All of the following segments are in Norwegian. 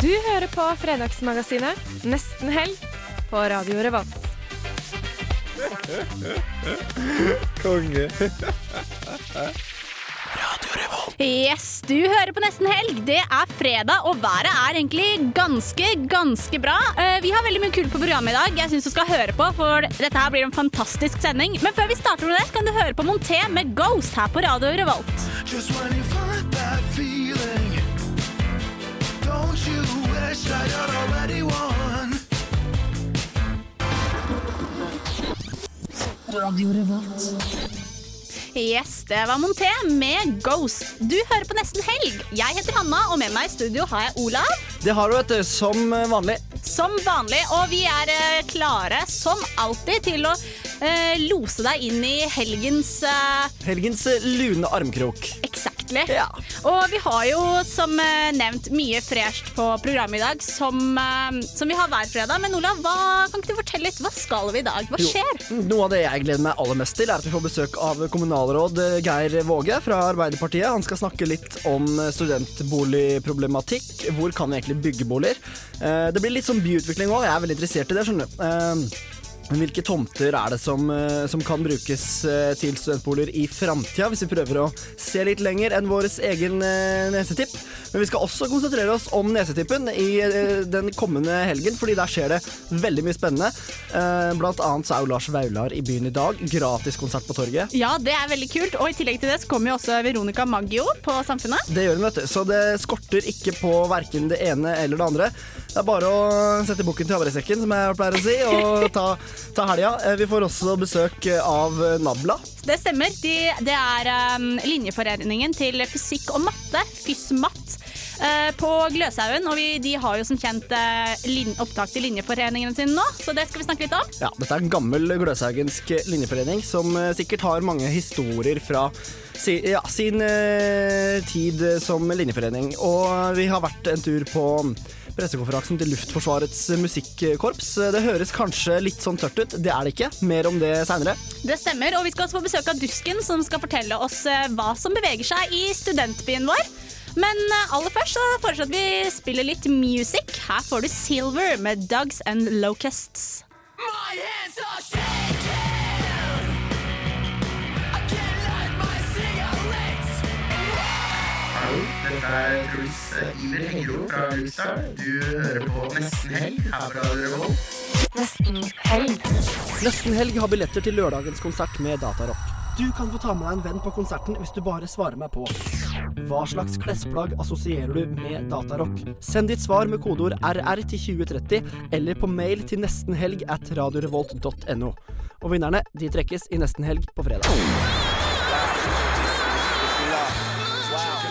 Du hører på Fredagsmagasinet Nesten helg på Radio Revolt. Konge. Radio Revolt. Yes, du hører på Nesten Helg. Det er fredag, og været er egentlig ganske, ganske bra. Eh, Vi har veldig mye kult på programmet i dag. Jeg syns du skal høre på, for dette her blir en fantastisk sending. Men før vi starter med det, kan du høre på Monté med Ghost her på Radio Revolt. Just wish that you'd already won? Yes, det var Monté med Ghost. Du hører på Nesten Helg. Jeg heter Hanna, og med meg i studio har jeg Olav. Det har du, vet du, som vanlig. Som vanlig, og vi er eh, klare som alltid til å eh, lose deg inn i helgens eh, Helgens lune armkrok. Exactly. Ja. Og vi har jo som eh, nevnt mye fresht på programmet i dag, som, eh, som vi har hver fredag. Men Olav, hva, kan ikke du fortelle litt? Hva skal vi i dag? Hva Jo, skjer? Noe av det jeg gleder meg aller mest til, er at vi får besøk av kommunalråd eh, Geir Våge fra Arbeiderpartiet. Han skal snakke litt om studentboligproblematikk. Hvor kan vi egentlig bygge boliger? Det blir litt sånn byutvikling òg, jeg er veldig interessert i det, skjønner du. Men Hvilke tomter er det som, eh, som kan brukes eh, til studentboliger i framtida, hvis vi prøver å se litt lenger enn vår egen eh, nesetipp? Men vi skal også konsentrere oss om nesetippen i den kommende helgen, fordi der skjer det veldig mye spennende. Blant annet så er jo Lars Vaular i byen i dag. Gratis konsert på torget. Ja, det er veldig kult. Og i tillegg til det så kommer jo også Veronica Maggio på Samfunnet. Det gjør hun, vet du. Så det skorter ikke på verken det ene eller det andre. Det er bare å sette bukken til havresekken, som jeg pleier å si, og ta, ta helga. Eh, Vi får også besøk av Nabla. Det stemmer. De, det er um, linjeforeningen til fysikk og matte, FysMatt, uh, på Gløshaugen. Og vi, de har jo som kjent uh, lin, opptak til linjeforeningene sine nå, så det skal vi snakke litt om. Ja, dette er en gammel gløshaugensk linjeforening som uh, sikkert har mange historier fra si, ja, sin eh, tid som linjeforening. Og vi har vært en tur på pressekonferansen til Luftforsvarets musikkorps. Det høres kanskje litt sånn tørt ut, det er det ikke. Mer om det seinere. Det stemmer, og vi skal også få besøk av Dusken, som skal fortelle oss eh, hva som beveger seg i studentbyen vår. Men eh, aller først så foreslår vi at vi spiller litt music. Her får du Silver med Dogs and Locusts. My hands are shaking. Dette er Truls Iver Hengro fra Luxar. Du hører på Nesten Helg her Radio Revolt. Nesten helg har billetter til lørdagens konsert med Datarock. Du kan få ta med deg en venn på konserten hvis du bare svarer meg på Hva slags klesplagg assosierer du med Datarock? Send ditt svar med kodeord RR til 2030 eller på mail til nestenhelg at radiorevolt.no. Og vinnerne de trekkes i Nesten helg på fredag.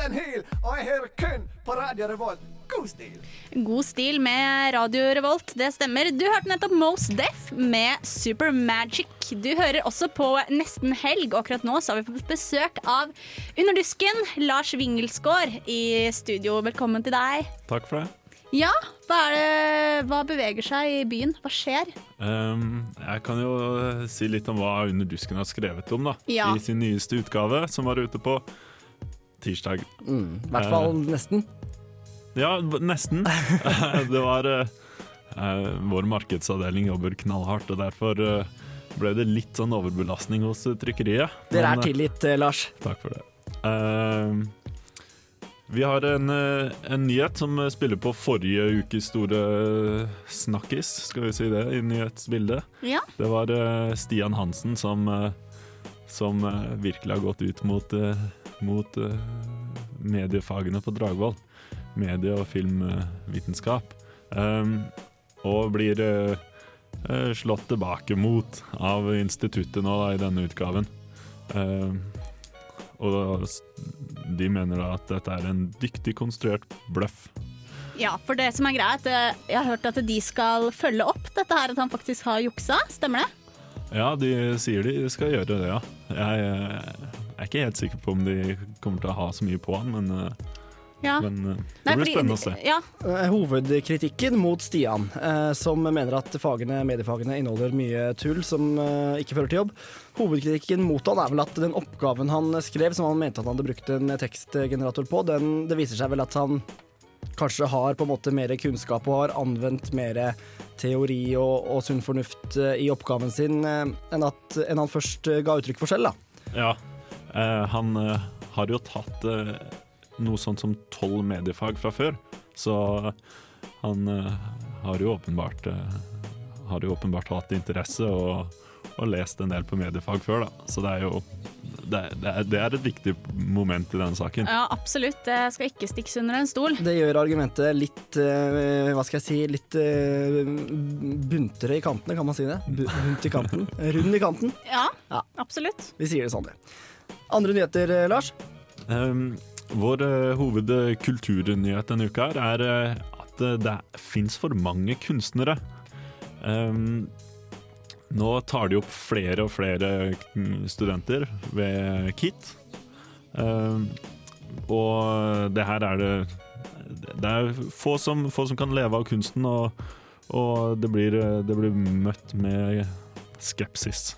Torstein Hyl, og jeg hører kun på Radio Revolt. God stil. God stil med Radio Revolt, det stemmer. Du hørte nettopp Most Death med Super Magic. Du hører også på Nesten Helg, og akkurat nå så har vi fått besøk av Underdusken, Lars Wingelsgaard i studio. Velkommen til deg. Takk for det. Ja, hva, er det, hva beveger seg i byen? Hva skjer? Um, jeg kan jo si litt om hva Under dusken har skrevet om da, Ja. i sin nyeste utgave, som var ute på tirsdag. Mm, I hvert fall nesten. Ja, nesten. det var eh, eh, Vår markedsavdeling jobber knallhardt, og derfor eh, ble det litt sånn overbelastning hos eh, trykkeriet. Dere er eh, tilgitt, eh, Lars. Takk for det. Ehm, vi har en, eh, en nyhet som eh, spiller på forrige ukes store snakkis, skal vi si det, i nyhetsbildet. Ja. Det var eh, Stian Hansen som, eh, som eh, virkelig har gått ut mot, eh, mot eh, mediefagene på Dragvoll. Medie- og filmvitenskap. Um, og blir slått tilbake mot av instituttet nå da, i denne utgaven. Um, og de mener da at dette er en dyktig konstruert bløff. Ja, for det som er eh, jeg har hørt at de skal følge opp dette her, at han faktisk har juksa. Stemmer det? Ja, de sier de skal gjøre det, ja. Jeg jeg er ikke helt sikker på om de kommer til å ha så mye på han, men, eh, Ja. men det Nei, blir fordi- spennende å se. Ja, Eh, Hovedkritikken mot Stian, eh, som mener at fagene, mediefagene inneholder mye tull som eh, ikke fører til jobb. Hovedkritikken mot han er vel at den oppgaven han skrev, som han mente at han hadde brukt en tekstgenerator på, den, det viser seg vel at han kanskje har på en måte mer kunnskap og har anvendt mer teori og, og sunn fornuft eh, i oppgaven sin eh, enn, at, enn han først eh, ga uttrykk for selv. da. Ja, eh, han har jo tatt eh, noe sånt som tolv mediefag fra før, så han eh, har jo åpenbart har jo åpenbart hatt interesse og, og lest en del på mediefag før, da. Så det er jo det, det, er, det er et viktig moment i denne saken. ja, absolutt. Det skal ikke stikkes under en stol. Det gjør argumentet litt eh, Hva skal jeg si Litt eh, buntere i kantene, kan man si det? Bunt i kanten. Rund i kanten. Ja, Ja. absolutt. Vi sier det sånn, det. Andre nyheter, eh, Lars? Um, vår uh, hovedkulturnyhet denne uka er uh, at det fins for mange kunstnere. Um, nå tar de opp flere og flere mm, studenter ved KIT. Um, og det her er det Det er få som, få som kan leve av kunsten, og, og det, blir, det blir møtt med skepsis.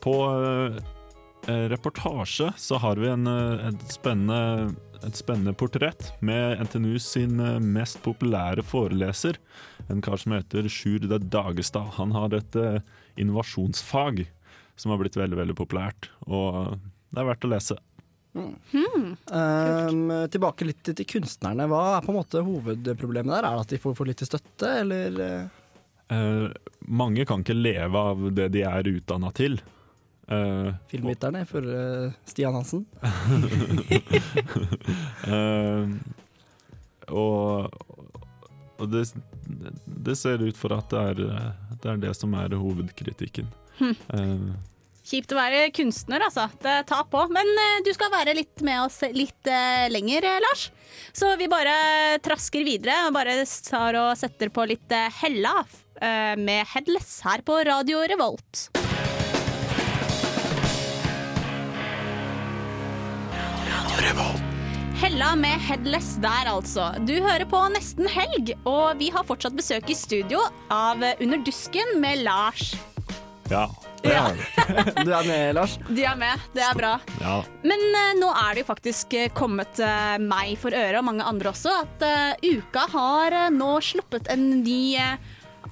På eh, reportasje så har vi en, en spennende, et spennende portrett med NTNU sin eh, mest populære foreleser. En kar som heter Sjur de Dagestad. Han har et eh, innovasjonsfag som har blitt veldig, veldig populært. Og det er verdt å lese. Um, tilbake litt til kunstnerne. Hva er på en måte hovedproblemet der? Er det at de får for lite støtte, eller eh? Eh, mange kan ikke leve av det de er utdanna til. Eh, for uh, Stian Hansen? uh, og og det, det ser ut for at det er eh, det, er det som er hovedkritikken. Eh, Kjipt å være kunstner, altså. Det tar på. Men eh, du skal være litt med oss litt eh, lenger, eh, Lars. Så vi bare trasker videre og bare tar og setter på litt eh, Hella eh, med Headless her på Radio Revolt. Hella med Headless der, altså. Du hører på Nesten helg, og vi har fortsatt besøk i studio av Under dusken med Lars. ja. Ja. Du er med, Lars? De er med, det er bra. ja. Men uh, nå er det jo faktisk eh, kommet uh, meg for øre, og mange andre også, at uh, Uka har nå sluppet en ny eh,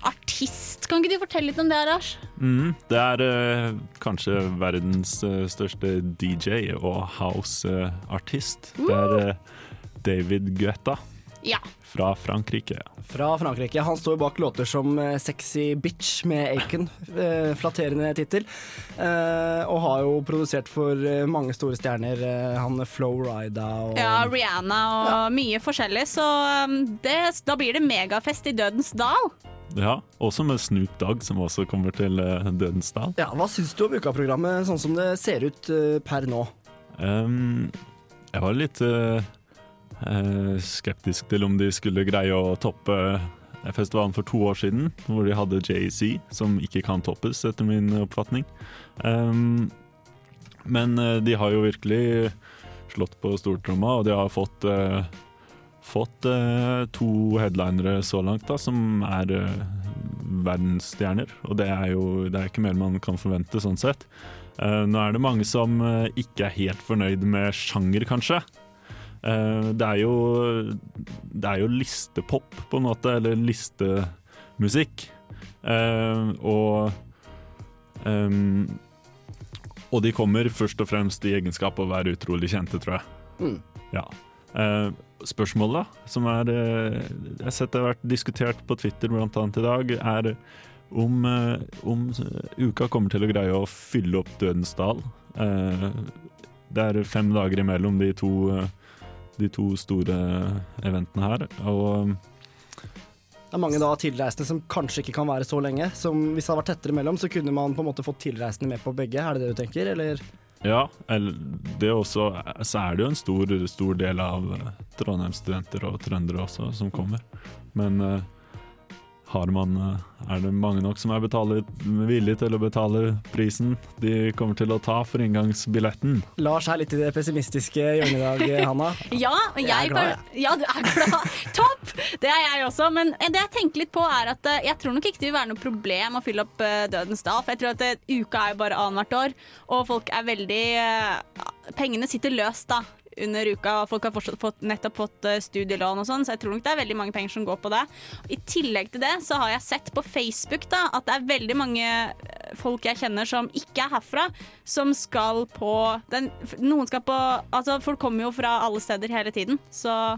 artist. Kan ikke du fortelle litt om det, Arash? Mm, det er uh, kanskje verdens uh, største DJ og house-artist. Det er eh, David Guetta Ja. Fra Frankrike. Fra Frankrike. Han står bak låter som eh, Sexy Bitch med Aiken. Eh, flatterende tittel. Eh, og har jo produsert for mange store stjerner. Han Flo Rida og ja, Rihanna og mye forskjellig, så um, det, da blir det megafest i Dødens dal. Ja, Også med Snoop Dogg, som også kommer til Dødens dal. Ja, Hva syns du om ukaprogrammet sånn som det ser ut per nå? Um, jeg var litt eh, skeptisk til om de skulle greie å toppe eh, festivalen for to år siden, hvor de hadde JC, som ikke kan toppes, etter min oppfatning. Um, men eh, de har jo virkelig slått på stortromma, og de har fått eh, Fått eh, to headlinere så langt, da, som er eh, verdensstjerner. Og det er jo det er ikke mer man kan forvente, sånn sett. Eh, nå er det mange som eh, ikke er helt fornøyd med sjanger, kanskje. Eh, det er jo Det er jo listepop, på en måte, eller listemusikk. Eh, og ehm, Og de kommer først og fremst i egenskap av å være utrolig kjente, tror jeg. Mm. Ja. Eh, spørsmålet, da, som er eh, Jeg har sett det har vært diskutert på Twitter annet i dag, er om, eh, om uka kommer til å greie å fylle opp Dødens dal. Eh, det er fem dager imellom de to, eh, de to store eventene her, og Det er mange da tilreisende som kanskje ikke kan være så lenge. Som hvis det hadde vært tettere mellom, så kunne man på en måte fått tilreisende med på begge. Er det det du tenker, eller? Ja, eller det også, så er det jo en stor, stor del av eh, Trondheim-studenter og trøndere også som kommer. Men eh, man, eh, er det mange nok som er villige til å betale prisen de kommer til å ta for inngangsbilletten? Lars er litt i det pessimistiske hjørnet i dag, eh, Hanna. Ja, og jeg, Jeg er glad, ja. Ja, du er glad. Topp! Det er jeg også. Men det jeg tenker litt på, er at eh, jeg tror nok ikke det vil være noe problem å fylle opp Dødens dal. For jeg tror at uka er jo bare annethvert år, og folk er veldig Pengene sitter løst da under uka, og folk har fortsatt fått, nettopp fått eh, studielån og sånn, så jeg tror nok det er veldig mange penger som går på det. I tillegg til det så har jeg sett på Facebook da at det er veldig mange eh, folk jeg kjenner som ikke er herfra, som skal på den, Noen skal på Altså, folk kommer jo fra alle steder hele tiden, så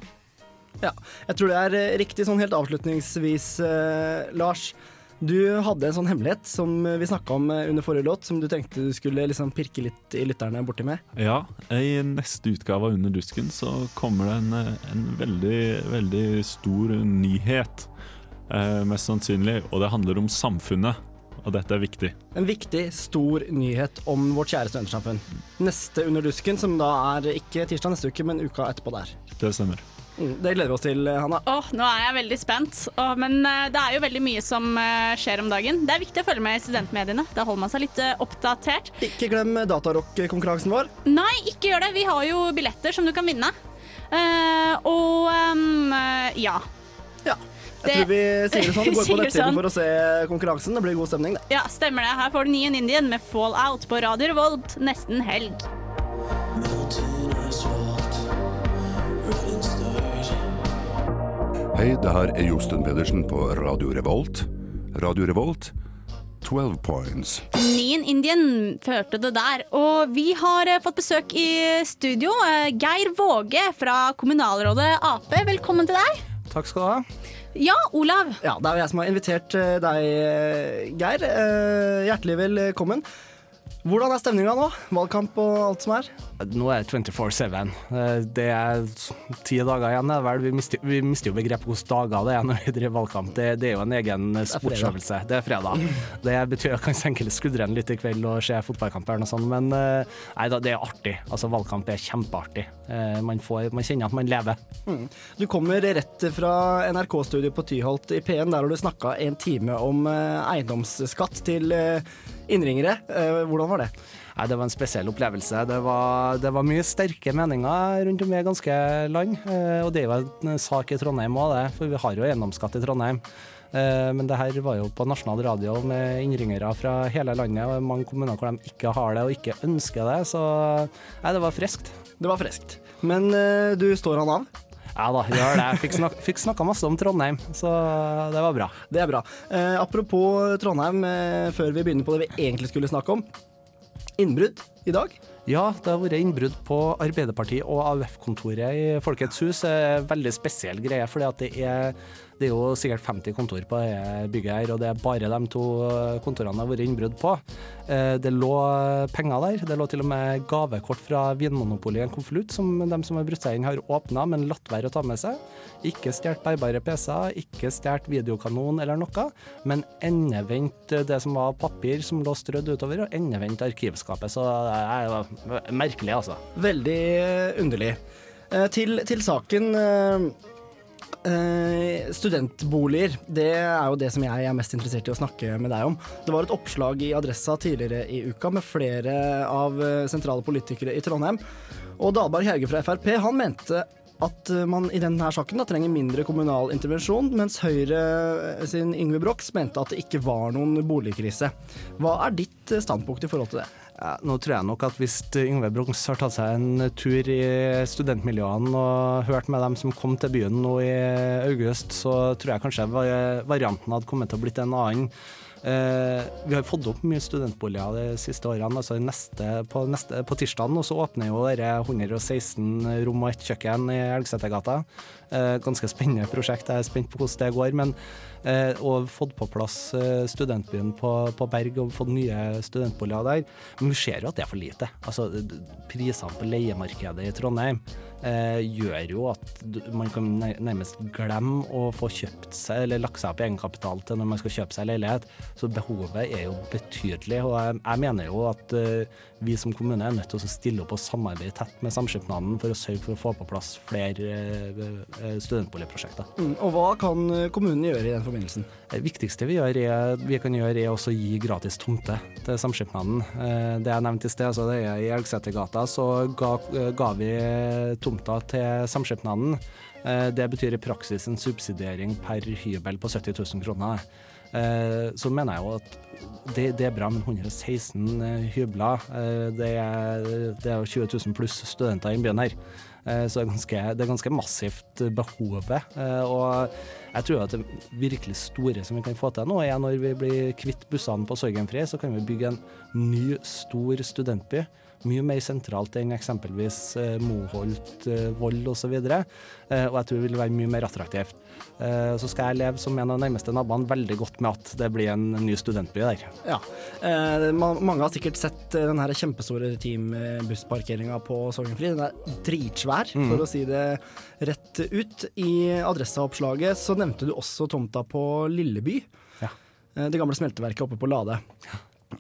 Ja, jeg tror det er eh, riktig sånn helt avslutningsvis, eh, Lars. Du hadde en sånn hemmelighet som vi snakka om eh, under forrige låt, som du tenkte du skulle liksom pirke litt i lytterne borti med. Ja, i neste utgave av Under dusken så kommer det en, eh, en veldig, veldig stor nyhet. Eh, mest sannsynlig, og det handler om samfunnet. Og dette er viktig. En viktig, stor nyhet om vårt kjære studentsamfunn. Neste Under dusken, som da er ikke tirsdag neste uke, men uka etterpå der. Det stemmer. Mm, det gleder vi oss til, Hanna. Åh, nå er jeg veldig spent. Åh, men eh, det er jo veldig mye som eh, skjer om dagen. Det er viktig å følge med i studentmediene. Da holder man seg litt eh, oppdatert. Ikke glem datarock-konkurransen vår. Nei, ikke gjør det. Vi har jo billetter som du kan vinne. Uh, og um, ja. ja. Jeg tror vi sier det sånn. Går på nettsiden sånn. for å se konkurransen. Det blir god stemning, det. Ja, stemmer det. Her får du Nien Indian med Fallout på Radio Revolt nesten helg. Hei, det her er Josten Pedersen på Radio Revolt. Radio Revolt, 12 points. Nien Indian førte det der. Og vi har eh, fått besøk i studio. Eh, Geir Våge fra kommunalrådet Ap. Velkommen til deg. Takk skal du ha. Ja, Olav. Ja, det er jo jeg som har invitert eh, deg, Geir. Hjertelig velkommen. Hvordan er stemninga nå? Valgkamp og alt som er? Nå er det 24-7. Eh, Det er ti dager igjen. Vel, vi, mister, vi mister jo begrepet hvilke dager det er når vi driver valgkamp. Det, det er jo en egen sportsøvelse. Det er fredag. Det betyr at jeg kan senke skuldrene litt i kveld og se fotballkamp eller noe sånt, men eh, nei da, det er artig. Altså, valgkamp er kjempeartig. Eh, Man, får, man kjenner at man lever. Mm. Du kommer rett fra NRK-studio på Tyholt i P1, der har du snakka en time om eiendomsskatt til innringere. Hvordan var det? Nei, Det var en spesiell opplevelse. Det var, det var mye sterke meninger rundt om i ganske land. eh, Og det er jo en sak i Trondheim òg, det. For vi har jo eiendomsskatt i Trondheim. Eh, Men det her var jo på nasjonal radio med innringere fra hele landet, og mange kommuner hvor de ikke har det og ikke ønsker det. Så nei, det var friskt. Det var friskt. Men eh, du står han av? Ja da, gjør det. Jeg fikk, snak fikk snakka masse om Trondheim, så det var bra. Det er bra. Eh, apropos Trondheim, eh, før vi begynner på det vi egentlig skulle snakke om. Innbrudd i dag. Ja, det har vært innbrudd på Arbeiderpartiet og AUF-kontoret i Folkets hus. Veldig spesiell greie, for det er, det er jo sikkert 50 kontor på det bygget her, og det er bare de to kontorene det har vært innbrudd på. Eh, Det lå penger der. Det lå til og med gavekort fra Vinmonopolet i en konvolutt som de som har brutt seg inn, har åpna, men latt være å ta med seg. Ikke stjålet bærbare PC-er, ikke stjålet videokanon eller noe, men endevendt det som var papir som lå strødd utover, og endevendt arkivskapet. Så det er merkelig, altså. Veldig eh, underlig. Eh, til, til saken. Eh, studentboliger, det er jo det som jeg er mest interessert i å snakke med deg om. Det var et oppslag i Adressa tidligere i uka med flere av eh, sentrale politikere i Trondheim. Og Dahlberg Hauge fra Frp han mente at man i denne saken da trenger mindre kommunal intervensjon, mens Høyre eh, sin Yngve Brox mente at det ikke var noen boligkrise. Hva er ditt standpunkt i forhold til det? Ja, nå tror jeg nok at hvis Yngve Bronx har tatt seg en tur i studentmiljøene og hørt med dem som kom til byen nå i august, så tror jeg kanskje varianten hadde kommet til å blitt en annen. Eh, vi har fått opp mye studentboliger de siste årene. altså neste, på, på tirsdagen og så åpner jo dere 116 rom og ett kjøkken i Elgsetergata. Eh, ganske spennende prosjekt. Jeg er spent på hvordan det går. men eh, Og fått på plass eh, studentbyen på, på Berg og fått nye studentboliger der. Men vi ser jo at det er for lite. Altså, Prisene på leiemarkedet i Trondheim eh, gjør jo at man kan nærmest glemme å få kjøpt seg eller lagt seg opp i egenkapital til når man skal kjøpe seg leilighet. Så behovet er jo betydelig. Og jeg, jeg mener jo at eh, vi som kommune er nødt til å stille opp og samarbeide tett med samskipnaden for å sørge for å få på plass flere eh, eh, studentboligprosjekter. Mm, og hva kan kommunen gjøre i den forbindelsen? Det viktigste vi, gjør er, vi kan gjøre, er også å gi gratis tomte til samskipnaden. Eh, Det jeg nevnte i sted, altså det er i Elgsetergata, så ga, ga vi tomta til samskipnaden. Det betyr i praksis en subsidiering per hybel på 70 000 kroner. Eh, Så mener jeg jo at det, det er bra, men 116 eh, hybler, eh, det er, det er 20 000 pluss studenter i byen her. Så det er ganske, det er ganske massivt eh, behovet. Eh, Og jeg tror at det virkelig store som vi kan få til nå, er når vi blir kvitt bussene på Sorgenfri, så kan vi bygge en ny, stor studentby. Mye mer sentralt enn eksempelvis eh, Moholt, eh, Vold osv. Eh, og jeg tror det vil være mye mer attraktivt. Eh, så skal jeg leve som en av de nærmeste naboene veldig godt med at det blir en ny studentby der. Ja. Eh, ma- mange har sikkert sett den her kjempestore teambussparkeringa på Sorgenfri. Den er dritsvær, mm. for å si det rett ut. I adresseoppslaget så nevnte du også tomta på Lilleby. Ja. Det gamle smelteverket oppe på Lade.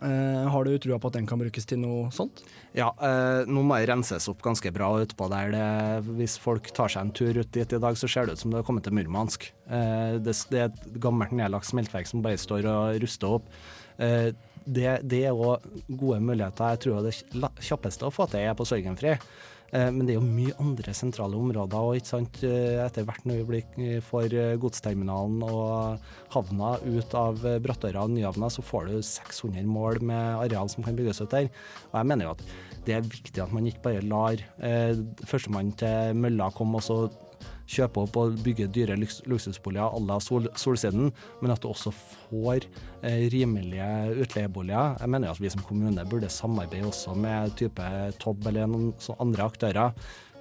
Eh, har du trua på at den kan brukes til noe sånt? Ja, uh, nå må det renses opp ganske bra utpå der. Det, hvis folk tar seg en tur ut dit i dag, så ser det ut som det har kommet til Murmansk. Uh, det, det er et gammelt nedlagt smeltverk som bare står og ruster opp. Det, det er òg gode muligheter. Jeg tror det kjappeste å få til er på Sorgenfri. Eh, Men det er jo mye andre sentrale områder. og ikke sant, eh, Etter hvert når vi blir, får eh, godsterminalen og havna ut av eh, Brattøra og Nyhavna, så får du 600 mål med areal som kan bygges ut der. Og jeg mener jo at det er viktig at man ikke bare lar eh, førstemann til mølla komme og så kjøpe opp og bygge dyre luksusboliger à la sol Solsiden, men at du også får eh, rimelige utleieboliger. Jeg mener at vi som kommune burde samarbeide også med type Tobb eller noen andre aktører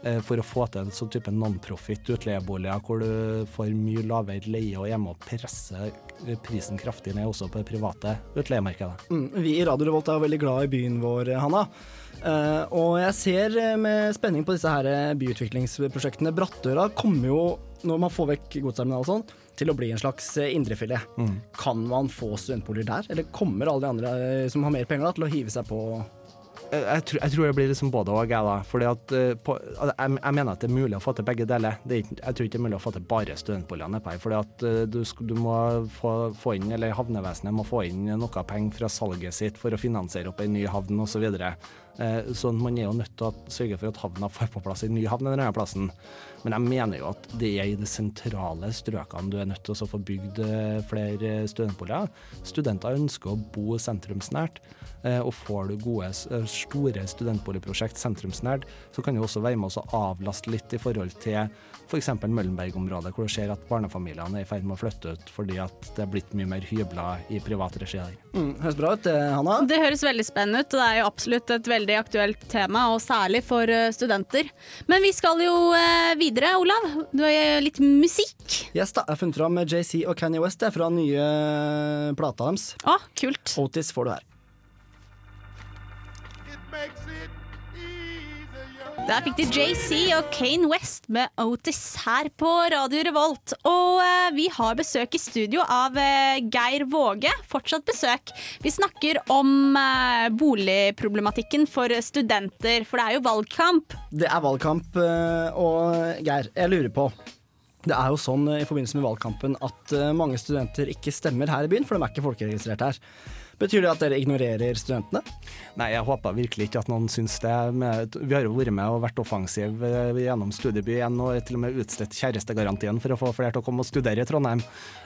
eh, for å få til en sånn type non-profit utleieboliger hvor du får mye lavere leie og er med og presse eh, prisen kraftig ned også på det private utleiemarkedet. Mm, vi i Radio Revolt er veldig glad i byen vår, Hanna. Eh, og jeg ser eh, med spenning på disse her eh, byutviklingsprosjektene. Brattøra kommer jo, når man får vekk godsterminalen og sånn, til å bli en slags indrefilet. Mm. Kan man få studentboliger der, eller kommer alle de andre som har mer penger da, til å hive seg på Jeg, jeg, tror, jeg tror det blir liksom både og, jeg da. Fordi at på, altså, jeg, jeg mener at det er mulig å få til begge deler. Det er ikke, jeg tror ikke det er mulig å få til bare studentboliger nedpå her. Fordi at du, du må få, få inn, eller havnevesenet må få inn noe penger fra salget sitt for å finansiere opp en ny havn osv. Eh, man er jo nødt til å sørge for at havna får på plass en ny havn en annen plassen. Men jeg mener jo at det er i de sentrale strøkene du er nødt til å få bygd eh, flere studentboliger. Studenter ønsker å bo sentrumsnært. Eh, Og får du gode, store studentboligprosjekt sentrumsnært, så kan du også være med oss å avlaste litt i forhold til f.eks. Møllenberg-området, hvor du ser at barnefamiliene er i ferd med å flytte ut fordi at det er blitt mye mer hybler i privat regi der. mm, Høres bra ut, Hanna. Det høres veldig spennende ut, og det er jo absolutt et veldig aktuelt tema, og særlig for eh, studenter. Men vi skal jo eh, videre, Olav. Du har jo litt musikk. Yes, da, jeg har funnet fram JC og Kanye West det er fra nye eh, plata deres. Å, kult. Otis får du her. Der fikk de JC og Kane West med Otis her på Radio Revolt. Og eh, vi har besøk i studio av eh, Geir Våge. Fortsatt besøk. Vi snakker om eh, boligproblematikken for studenter, for det er jo valgkamp. Det er valgkamp, eh, og Geir, jeg lurer på Det er jo sånn eh, i forbindelse med valgkampen at eh, mange studenter ikke stemmer her i byen, for de er ikke folkeregistrert her. Betyr det at dere ignorerer studentene? Nei, jeg håper virkelig ikke at noen syns det. Vi har jo vært med og vært offensive eh, gjennom Studieby igjen, og til og med utstedt kjærestegarantien for å få flere til å komme og studere i Trondheim.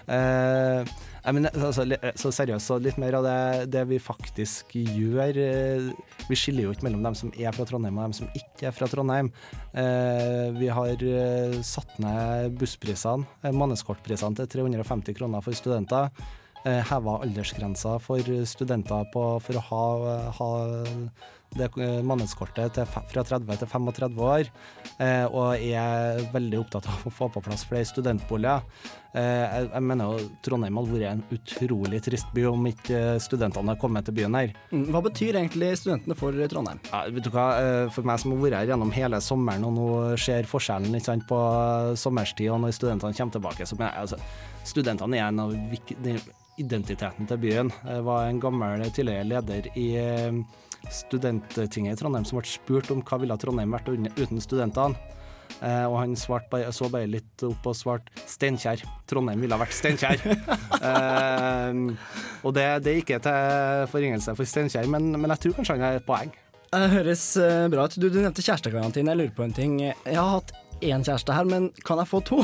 Eh, jeg mener, altså, så seriøst, så litt mer av det, det vi faktisk gjør eh, Vi skiller jo ikke mellom dem som er fra Trondheim og dem som ikke er fra Trondheim. Eh, vi har eh, satt ned bussprisene, eh, månedskortprisene til 350 kroner for studenter eh, heva aldersgrensa for studenter på, for å ha, ha det eh, til, fra 30 til 35 år, eh, og er veldig opptatt av å få på plass flere studentboliger. Eh, jeg, jeg mener jo Trondheim hadde vært en utrolig trist by om ikke eh, studentene hadde kommet til byen her. Mm, Hva betyr egentlig studentene for Trondheim? Ja, vet du hva, eh, For meg som har vært her gjennom hele sommeren og nå ser forskjellen ikke sant, på sommerstid og når studentene kommer tilbake, så mener jeg altså, studentene er en av de de- identiteten til byen. Det var en gammel tidligere leder i eh, studenttinget i Trondheim som ble spurt om hva ville Trondheim vært uten studentene. Eh, og han svarte så bare litt opp og svarte Steinkjer. Trondheim ville vært Steinkjer. eh, og det, det gikk til forringelse for Steinkjer, men, men jeg tror kanskje han har et poeng. Det høres bra ut. Du, du nevnte kjærestegarantien. Jeg lurer på en ting. Jeg har hatt én kjæreste her, men kan jeg få to?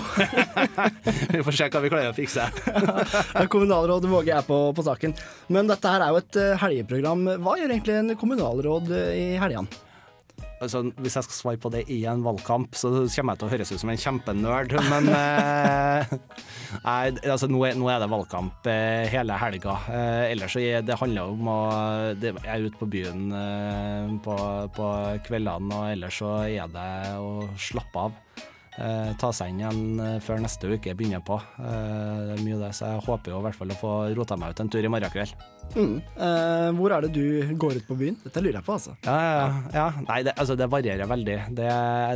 Vi får se hva vi klarer å fikse. Kommunalråd Våge er på, på saken. Men dette her er jo et eh, helgeprogram. Hva gjør egentlig en kommunalråd eh, i helgene? Altså, hvis jeg skal svare på det i en valgkamp, så kommer jeg til å høres ut som en kjempenerd, men eh, nei, altså, nå, er, nå er det valgkamp eh, hele helga. Eh, ellers så jeg, det handler om å det, Jeg er ute på byen eh, på, på kveldene, og ellers så er det å slappe av. Eh, ta seg inn igjen eh, før neste uke begynner på. Eh, det er mye det, så jeg håper jo i hvert fall å få rota meg ut en tur i morgen kveld. Mm. Eh, hvor er det du går ut på byen? Dette lurer jeg på, altså. Ja, ja, ja. Nei, det, altså, det varierer veldig. Det,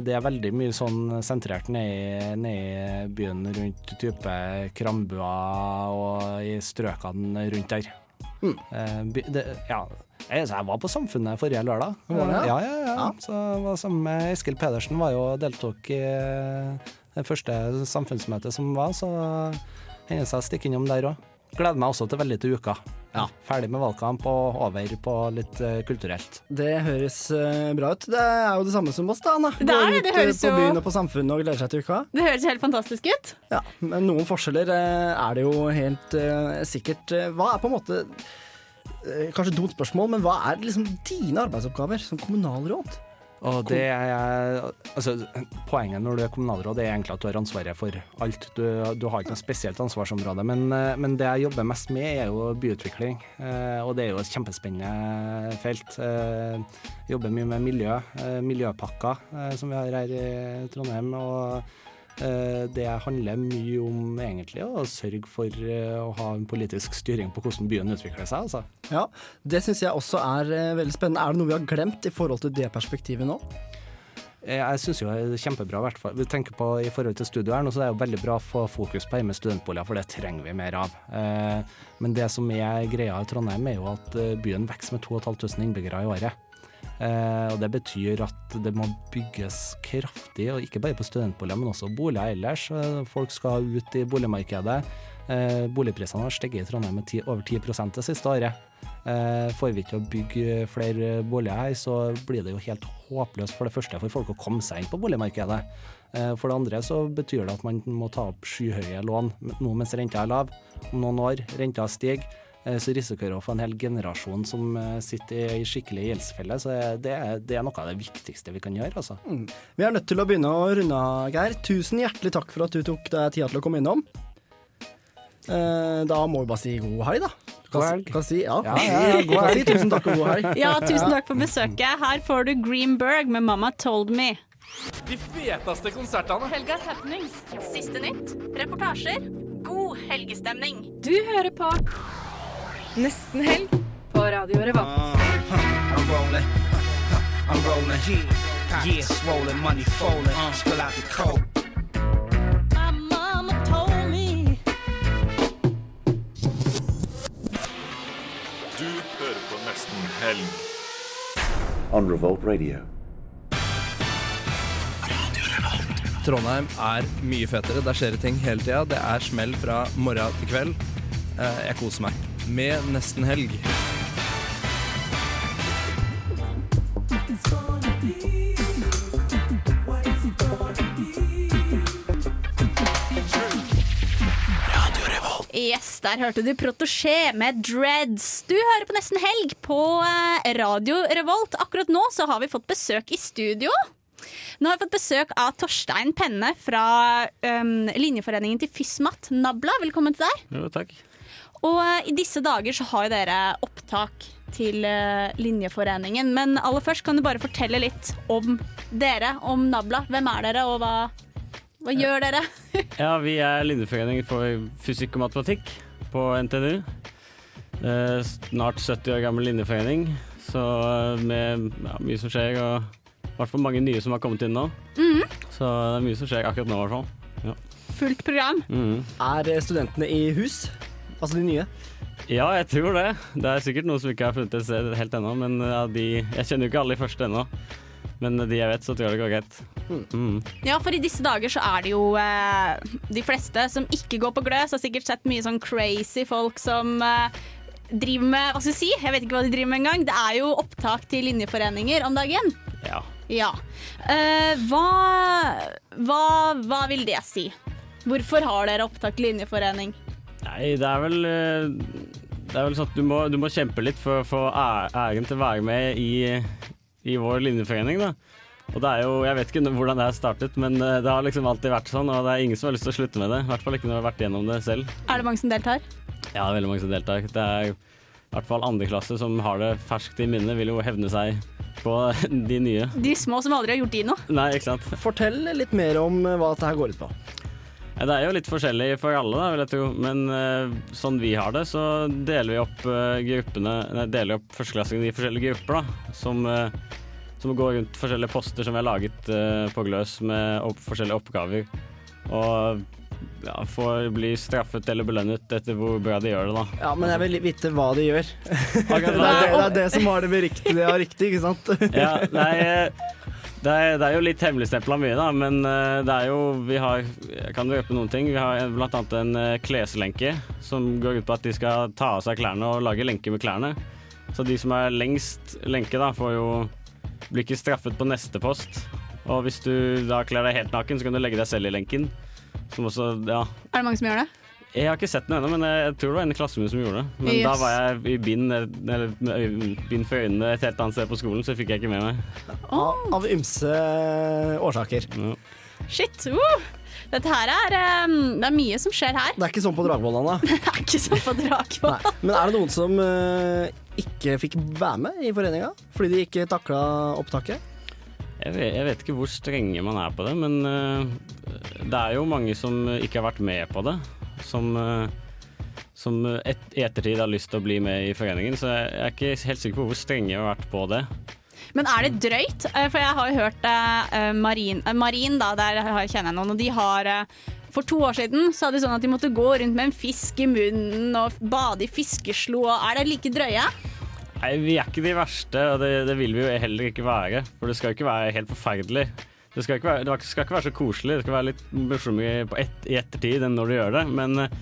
det er veldig mye sånn sentrert nede i, byen rundt type Krambua og i strøkene rundt der. Eh, by, det, ja. Jeg, jeg var på Samfunnet forrige lørdag. Ja? ja? Ja, ja, ja. Så jeg var sammen med Eskil Pedersen var jo deltok i eh, det første samfunnsmøtet som var, så hender seg å stikke innom der òg. Gleder meg også til veldig til uka. Ja. Ferdig med valgkamp og over på litt eh, kulturelt. Det høres eh, bra ut. Det er jo det samme som oss, da, Anna. Det er det, det ut eh, høres på byen og på Samfunnet og gleder seg til uka. Det høres helt fantastisk ut. Ja, men noen forskjeller er det jo helt sikkert. Hva er på en måte Kanskje et dumt spørsmål, men hva er liksom dine arbeidsoppgaver som kommunalråd? Og det er, altså, poenget når du er kommunalråd, er egentlig at du har ansvaret for alt. Du, du har ikke noe spesielt ansvarsområde, men, eh, men det jeg jobber mest med, er jo byutvikling. Eh, og det er jo et kjempespennende felt. Eh, jobber mye med miljø, eh, miljøpakker, eh, som vi har her i Trondheim. og eh, det handler mye om egentlig å sørge for eh, å ha en politisk styring på hvordan byen utvikler seg. Altså. Ja, Det syns jeg også er eh, veldig spennende. Er det noe vi har glemt i forhold til det perspektivet nå? Eh, Jeg syns jo det er kjempebra, i hvert fall. Vi tenker på i forhold til studio her nå, så det er jo veldig bra å få fokus på hjemme studentboliger, for det trenger vi mer av. Eh, Men det som er greia i Trondheim, er jo at eh, byen vokser med 2500 innbyggere i året. Eh, og Det betyr at det må bygges kraftig, og ikke bare på studentboliger, men også boliger ellers. Eh, Folk skal ut i boligmarkedet. Eh, boligprisene har steget i Trondheim med over 10 det siste året. Eh, får vi ikke å bygge flere boliger her, så blir det jo helt håpløst for det første for folk å komme seg inn på boligmarkedet. Eh, for det andre så betyr det at man må ta opp skyhøye lån nå mens renta er lav. Om noen år, renta stiger, så risikerer å få en hel generasjon som eh, sitter i skikkelig gjeldsfelle. Så det er, det er noe av det viktigste vi kan gjøre, altså. Mm. Vi er nødt til å begynne å runde av, Geir. Tusen hjertelig takk for at du tok deg tida til å komme innom. Eh, da må vi bare si god helg, da. God helg. Kan si, ja. Ja, ja, god helg. tusen takk og god helg. Ja, tusen takk for besøket. Her får du Greenberg med Mama Told Me. De feteste konsertene. Helgas happenings. Siste nytt. Reportasjer. God helgestemning. Du hører på Nesten helg på Radio Revolt. Du hører på Nesten Helg. On Revolt Radio. Trondheim er mye fetere. Der skjer det ting hele tida. Det er smell fra morgen til kveld. Eh, Jeg koser meg med nesten helg. Yes, der hørte du Protosjé med Dreads. Du hører på Nesten Helg på eh, Radio Revolt. Akkurat nå så har vi fått besøk i studio. Nå har vi fått besøk av Torstein Penne fra um, linjeforeningen til FYSMAT, Nabla. Velkommen til deg. Jo, takk. Og eh, i disse dager så har jo dere opptak til eh, linjeforeningen. Men aller først kan du bare fortelle litt om dere, om Nabla. Hvem er dere, og hva, hva gjør dere? Ja, vi er linjeforening for fysikk og matematikk på NTNU. Eh, snart 70 år gammel linjeforening, så med ja, mye som skjer, og i hvert fall mange nye som har kommet inn nå. Mhm. Så det er mye som skjer akkurat nå, i hvert fall. Ja. Fullt program. Mhm. Er eh, studentene i hus? Altså de nye? Ja, jeg tror det. Det er sikkert noen som ikke har funnet et sted helt ennå, men ja, de Jeg kjenner jo ikke alle de første ennå. Men de jeg vet, så tror jeg det går greit. Mm. Ja, for i disse dager så er det jo eh, de fleste som ikke går på gløs, har sikkert sett mye sånn crazy folk som eh, driver med Hva skal jeg si? Jeg vet ikke hva de driver med engang. Det er jo opptak til linjeforeninger om dagen. Ja. Ja. Eh, hva, hva, hva vil det si? Hvorfor har dere opptak til linjeforening? Nei, det er vel eh, Det er vel sånn at du må, du må kjempe litt for å få æren til å være med i, i vår linjeforening, da. Og det er jo, Jeg vet ikke hvordan det har startet, men eh, det har liksom alltid vært sånn, og det er ingen som har lyst til å slutte med det. I hvert fall ikke når du har vært gjennom det selv. Er det mange som deltar? Ja, det er veldig mange som deltar. Det er i hvert fall andre klasse som har det ferskt i minnet, vil jo hevne seg på de nye. De små som aldri har gjort dino. Nei, ikke sant. Fortell litt mer om eh, hva dette går ut på. Det er jo litt forskjellig for alle, da, vil jeg tro. Men uh, sånn vi har det, så deler vi opp uh, gruppene Nei, deler vi opp førsteklassingene i forskjellige grupper, da. Som, uh, som går rundt forskjellige poster som vi har laget på Gløs med opp, forskjellige oppgaver. Og ja, får bli straffet eller belønnet etter hvor bra de gjør det, da. Ja, Men jeg vil vite hva de gjør. det, er det, det er det som har det beriktige av riktig, ikke sant? Ja, nei, det er, det er jo litt hemmeligstempla mye, da, men eh, det er jo Vi har Jeg kan røpe noen ting. Vi har annet en eh, kleslenke som går ut på at de skal ta av seg klærne og lage lenke med klærne. Så de som er lengst lenke, da, får jo blir ikke straffet på neste post. Og hvis du da kler deg helt naken, så kan du legge deg selv i lenken. Som også, ja Er det mange som gjør det? Jeg har ikke sett den ennå, men jeg tror det var en i klassen min som gjorde det. Men da var jeg i bind, eller bind for øynene et helt annet sted på skolen, så fikk jeg ikke med meg. Av, av ymse årsaker. Shit. Uh. Dette her er um, Det er mye som skjer her. Det er ikke sånn på Dragvoll, Anna. Det er ikke sånn på Dragvoll. Men er det noen som uh, ikke fikk være med i foreninga fordi de ikke takla opptaket? Jeg vet, jeg vet ikke hvor strenge man er på det, men uh, det er jo mange som ikke har vært med på det. Som, øh, som et, i ettertid har lyst til å bli med i foreningen, så jeg er ikke helt sikker på hvor strenge vi har vært på det. Men er det drøyt? Eh, For jeg har jo hørt eh, Marin, eh, Marin da, der kjenner jeg noen, og de har eh, For to år siden så hadde de sånn at de måtte gå rundt med en fisk i munnen og bade i fiskeslo. Er det like drøye? Nei, Vi er ikke de verste, og det, det vil vi jo heller ikke være. For det skal jo ikke være helt forferdelig. Det skal ikke være, det skal ikke være så koselig. Det skal være litt morsommere et, i ettertid enn når du gjør det. Men eh,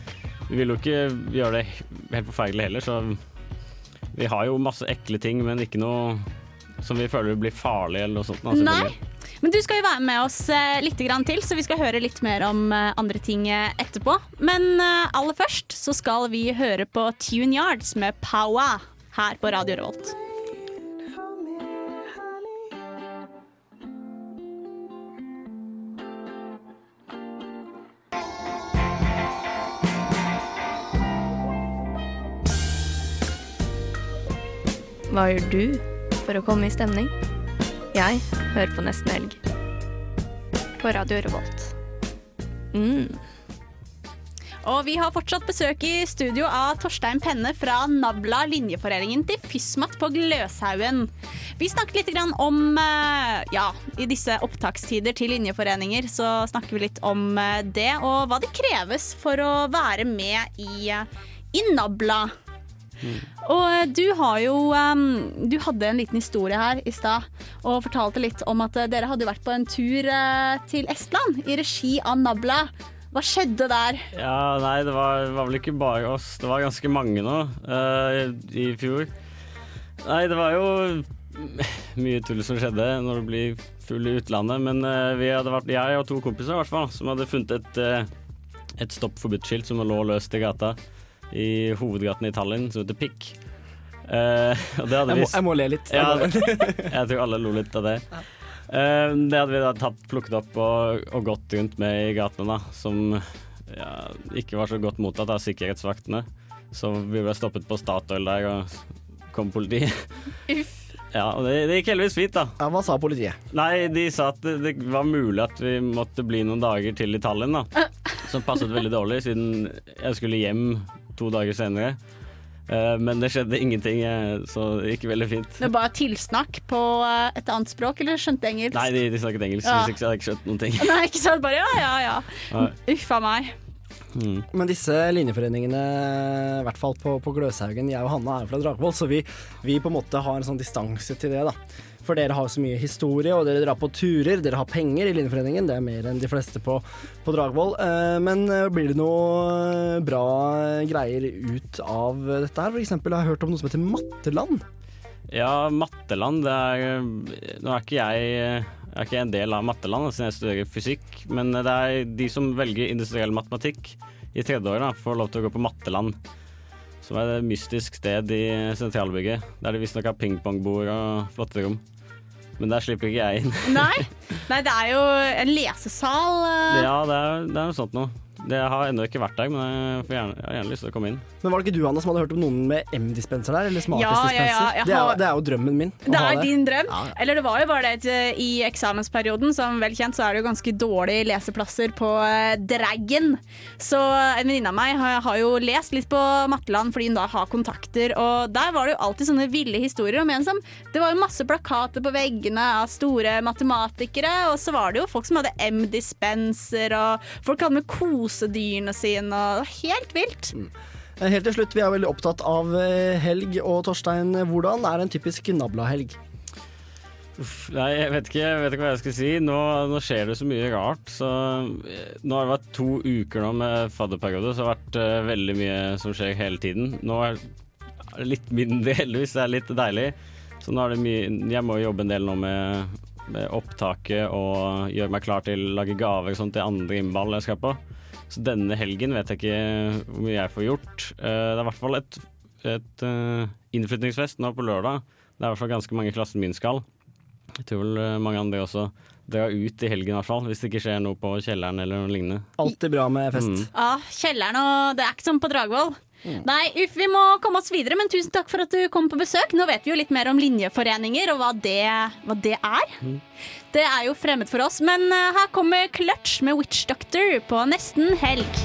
vi vil jo ikke gjøre det helt forferdelig heller, så vi har jo masse ekle ting, men ikke noe som vi føler blir farlig eller noe sånt. Altså, Nei. Men du skal jo være med oss eh, litt grann til, så vi skal høre litt mer om eh, andre ting etterpå. Men aller først så skal vi høre på Tune Yards med Powa her på Radio Revolt. Hva gjør du for å komme i stemning? Jeg hører på Nesten Helg. På Radio Revolt. Mm. Og vi har fortsatt besøk i studio av Torstein Penne fra Nabla, linjeforeningen til FYSMAT på Gløshaugen. Vi snakket litt om eh, Ja, i disse opptakstider til linjeforeninger så snakker vi litt om eh, det, og hva det kreves for å være med i, i i Og eh, du har jo um, Du hadde en liten historie her i stad og fortalte litt om at eh, dere hadde vært på en tur uh, til Estland i regi av Nabla. Hva skjedde der? Ja, nei, det var, var vel ikke bare oss. Det var ganske mange nå uh, i fjor. Nei, det var jo mye tull som skjedde når du blir full i utlandet. Men vi hadde vært, jeg og to kompiser i hvert fall, som hadde funnet et, et stopp forbudt-skilt som lå løst i gata. I hovedgaten i Tallinn, som heter Pikk. Uh, og det hadde Jeg må- jeg må le litt. Ja, jeg tror alle lo litt av det. Uh, det hadde vi da tatt, plukket opp og, og gått rundt med i gatene, da. Som ja, ikke var så godt mottatt av sikkerhetsvaktene. Så vi ble stoppet på Statoil der, og kom politiet. Ja, og det, det gikk heldigvis fint, da. Ja, Hva sa politiet? Nei, de sa at det, det var mulig at vi måtte bli noen dager til i Tallinn, da. Som passet veldig dårlig, siden jeg skulle hjem to dager senere. Eh, Men det skjedde ingenting, eh, så det gikk veldig fint. Det var bare tilsnakk på eh, et annet språk, eller skjønte engelsk? Nei, de, de snakket engelsk, Ja. hvis ikke så hadde jeg ikke skjønt noen ting. Nei, ikke sant? Bare ja, ja, ja. Uffa Uff meg. Mm. Men disse linjeforeningene, i hvert fall på, på Gløshaugen, jeg og Hanna er fra Dragvoll, så vi, vi på en måte har en sånn distanse til det, da. For dere har så mye historie, og dere drar på turer, dere har penger i Linjeforeningen. Det er mer enn de fleste på, på Dragvoll. Eh, Men eh, blir det noe bra greier ut av dette her? For eksempel har jeg hørt om noe som heter Matteland. Ja, Matteland det er, Nå er ikke jeg jeg er ikke en del av Matteland siden jeg studerer fysikk, men det er de som velger industriell matematikk i tredje år, får lov til å gå på Matteland. Som er et mystisk sted i sentralbygget, der de visstnok har pingpongbord og flotte rom. Men der slipper ikke jeg inn. Nei. Nei, det er jo en lesesal. eh. Ja, det er, det er noe sånt noe. Det har ennå ikke vært der, men jeg, får gjerne, jeg har gjerne lyst til å komme inn. Men var det ikke du, Anna, som hadde hørt om noen med M-dispenser der? Eller Ja, smartis-dispenser? ja, ja, ja, det, har- er, det er jo drømmen min. Det er er din drøm. Ja, ja. Eller det var jo bare det eh, i eksamensperioden, som vel kjent, så er det jo ganske dårlige leseplasser på eh, Draggen. Så en venninne av meg har, har jo lest litt på Matteland fordi hun da har kontakter, og der var det jo alltid sånne ville historier om en som Det var jo masse plakater på veggene av store matematikere, og så var det jo folk som hadde M-dispenser, og folk hadde med kosedyrene sine, og helt vilt. Mm. Helt til slutt, vi er veldig opptatt av eh, helg. Og Torstein, hvordan er en typisk Nabla-helg? Uff, Nei, jeg vet ikke, jeg vet ikke hva jeg skal si. Nå, nå skjer det så mye rart. Så eh, nå har det vært to uker nå med fadderperiode, så det har vært uh, veldig mye som skjer hele tiden. Nå er er det litt mindre, heldigvis. Det er litt deilig. Så nå er det mye Jeg må jobbe en del nå med, med opptaket og gjøre meg klar til å lage gaver og sånt til andre innball jeg skal på. Så denne helgen vet jeg ikke hvor mye jeg får gjort. Eh, Det er i hvert fall et, et innflytningsfest nå på lørdag. Det er i hvert fall ganske mange i klassen min skal. Jeg tror vel eh, mange andre også drar ut i helgen, i hvert fall. Hvis det ikke skjer noe på kjelleren eller noe lignende. Alltid bra med fest. Mm. Ja, kjelleren og Det er ikke som på Dragvoll. Nei, uff, vi må komme oss videre, men tusen takk for at du kom på besøk. Nå vet vi jo litt mer om linjeforeninger og hva det, hva det er. Det er jo fremmed for oss, men eh, her kommer Clutch med Witch Doctor på nesten helg.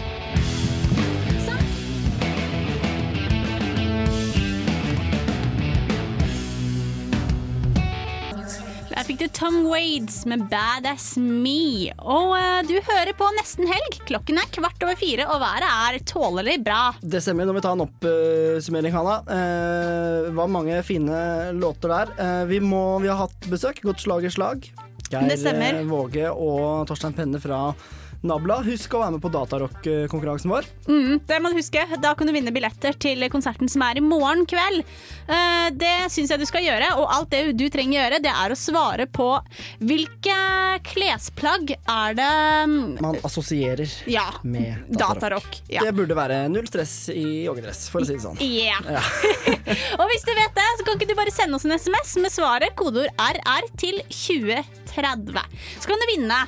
Der fikk du Tom Wades med Badass Me. Og uh, du hører på Nesten helg. Klokken er kvart over fire, og været er tålelig bra. Det stemmer. Nå må vi ta en oppsummering, Hanna. Eh, Det var mange fine låter der. Eh, vi, må, vi har hatt besøk. Godt slag i slag. Geir Det stemmer. eh, Våge og Torstein Penne fra Nabla. Husk å være med på datarock-konkurransen vår. Mm, det må du huske. Da kan du vinne billetter til konserten som er i morgen kveld. Eh, det syns jeg du skal gjøre, og alt det du trenger å gjøre, det er å svare på hvilke klesplagg er det mm, Man assosierer Ja. med Datarock. Ja. Det burde være null stress i joggedress, for å si det sånn. Yeah. Ja. og hvis du vet det, så kan ikke du bare sende oss en SMS med svaret kodeord RR til 2030. Så kan du vinne.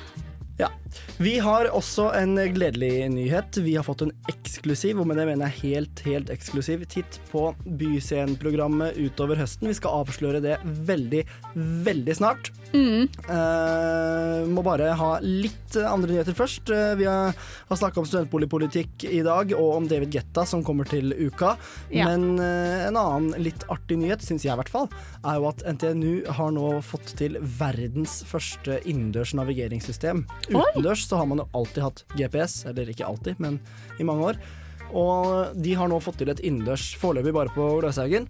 Ja. Vi har også en gledelig nyhet. Vi har fått en eksklusiv, og med det mener jeg helt, helt eksklusiv, titt på Bysceneprogrammet utover høsten. Vi skal avsløre det veldig, veldig snart. Mm. Uh, må bare ha litt andre nyheter først. Uh, vi har, har snakka om studentboligpolitikk i dag, og om David Getta som kommer til uka. Ja. Men uh, en annen litt artig nyhet, syns jeg i hvert fall, er jo at NTNU har nå fått til verdens første innendørs navigeringssystem. Oi! Utendørs så har man jo alltid hatt GPS, eller ikke alltid, men i mange år. Og de har nå fått til et innendørs, foreløpig bare på Gløshaugen,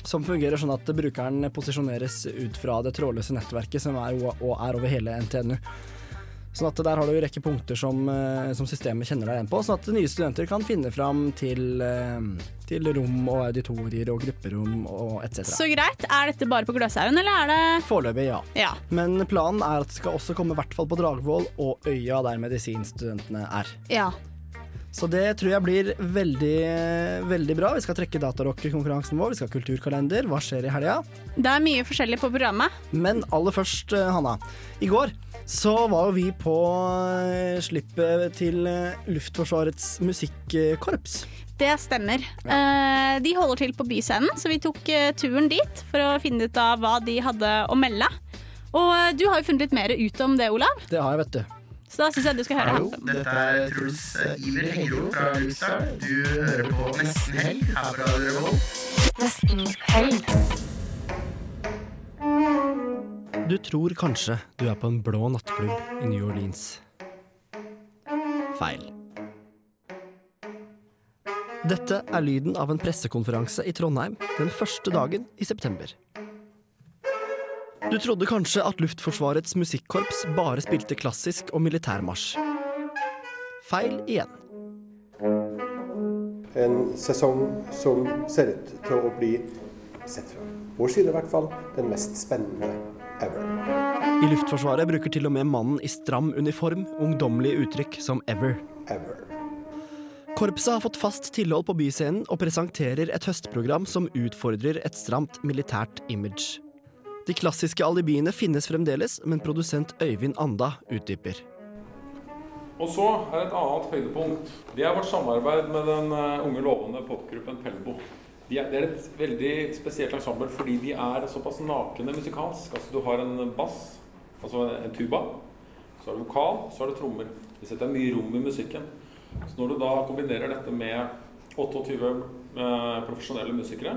som fungerer sånn at brukeren posisjoneres ut fra det trådløse nettverket som er, og er over hele NTNU. Sånn at Der har du en rekke punkter som, eh, som systemet kjenner deg igjen på, sånn at nye studenter kan finne fram til, eh, til rom og auditorier og grupperom og etc. Så greit. Er dette bare på Gløshaugen, eller er det Foreløpig, ja. Ja. Men planen er at det skal også komme i hvert fall på Dragvoll og Øya, der medisinstudentene er. ja. Så det tror jeg blir veldig, veldig bra. Vi skal trekke datarock-konkurransen vår, vi skal ha kulturkalender. Hva skjer i helga? Det er mye forskjellig på programmet. Men aller først, eh, Hanna. I går så var jo vi på eh, slippet til eh, Luftforsvarets musikkorps. Det stemmer. Ja. de holder til på Byscenen, så vi tok turen dit for å finne ut av hva de hadde å melde. Og du har jo funnet litt mer ut om det, Olav, Det har jeg, vet du. Så da syns jeg du skal høre. Hallo, dette er Truls eh, Iver Hengro fra Lukestad. Du hører på Nesten Helg her på Radio Revolt. Nesten helg. Du tror kanskje du er på en blå nattklubb i New Orleans. Feil. Dette er lyden av en pressekonferanse i Trondheim den første dagen i september. Du trodde kanskje at Luftforsvarets musikkorps bare spilte klassisk og militærmarsj. Feil igjen. En sesong som ser ut til å bli, sett fra vår side i hvert fall, den mest spennende ever. I Luftforsvaret bruker til og med mannen i stram uniform ungdommelige uttrykk som ever. Ever. Korpset har fått fast tilhold på byscenen og presenterer et høstprogram som utfordrer et stramt militært image. De klassiske alibiene finnes fremdeles, men produsent Øyvind Anda utdyper. Og så er et annet høydepunkt. Det er vårt samarbeid med den eh, unge lovende popgruppen Pelbo. De er, det er et veldig spesielt ensemble fordi de er såpass nakne musikalsk. Altså Du har en bass, altså en tuba, så er det vokal, så er det trommer. De setter mye rom i musikken. Så når du da kombinerer dette med 28 eh, profesjonelle musikere,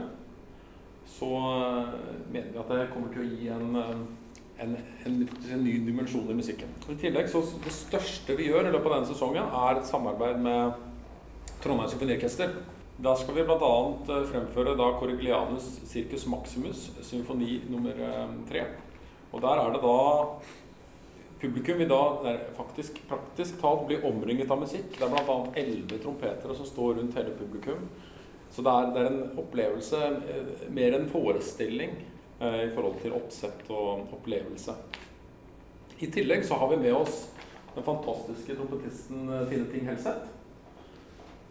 så eh, mener vi at det kommer til å gi en, eh, en, en, en ny dimensjon i musikken. I tillegg så Det største vi gjør i løpet av denne sesongen, er et samarbeid med Trondheim Symfoniorkester. Da skal vi bl.a. fremføre da Corriglianus Circus Maximus, symfoni nummer eh, tre. Og der er det da Publikum vil da faktisk praktisk talt bli omringet av musikk. Det er bl.a. elleve trompetere som står rundt hele publikum. Så det er, det er en opplevelse, eh, mer en forestilling eh, i forhold til oppsett og opplevelse. I tillegg så har vi med oss den fantastiske trompetisten eh, Tine Ting Helseth.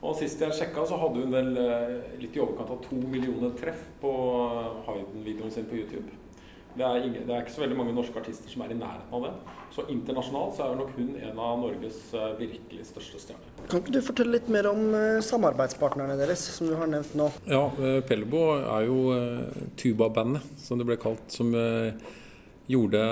Og sist jeg sjekka, så hadde hun vel eh, litt i overkant av to millioner treff på eh, Hayden-videoen sin på YouTube. Det er, ingen, det er ikke så veldig mange norske artister som er i nærheten av det. Så internasjonalt så er nok hun en av Norges eh, virkelig største stjerner. Kan ikke du fortelle litt mer om eh, samarbeidspartnerne deres, som du har nevnt nå? Ja, Pellebo er jo eh, tubabandet, som det ble kalt, som eh, gjorde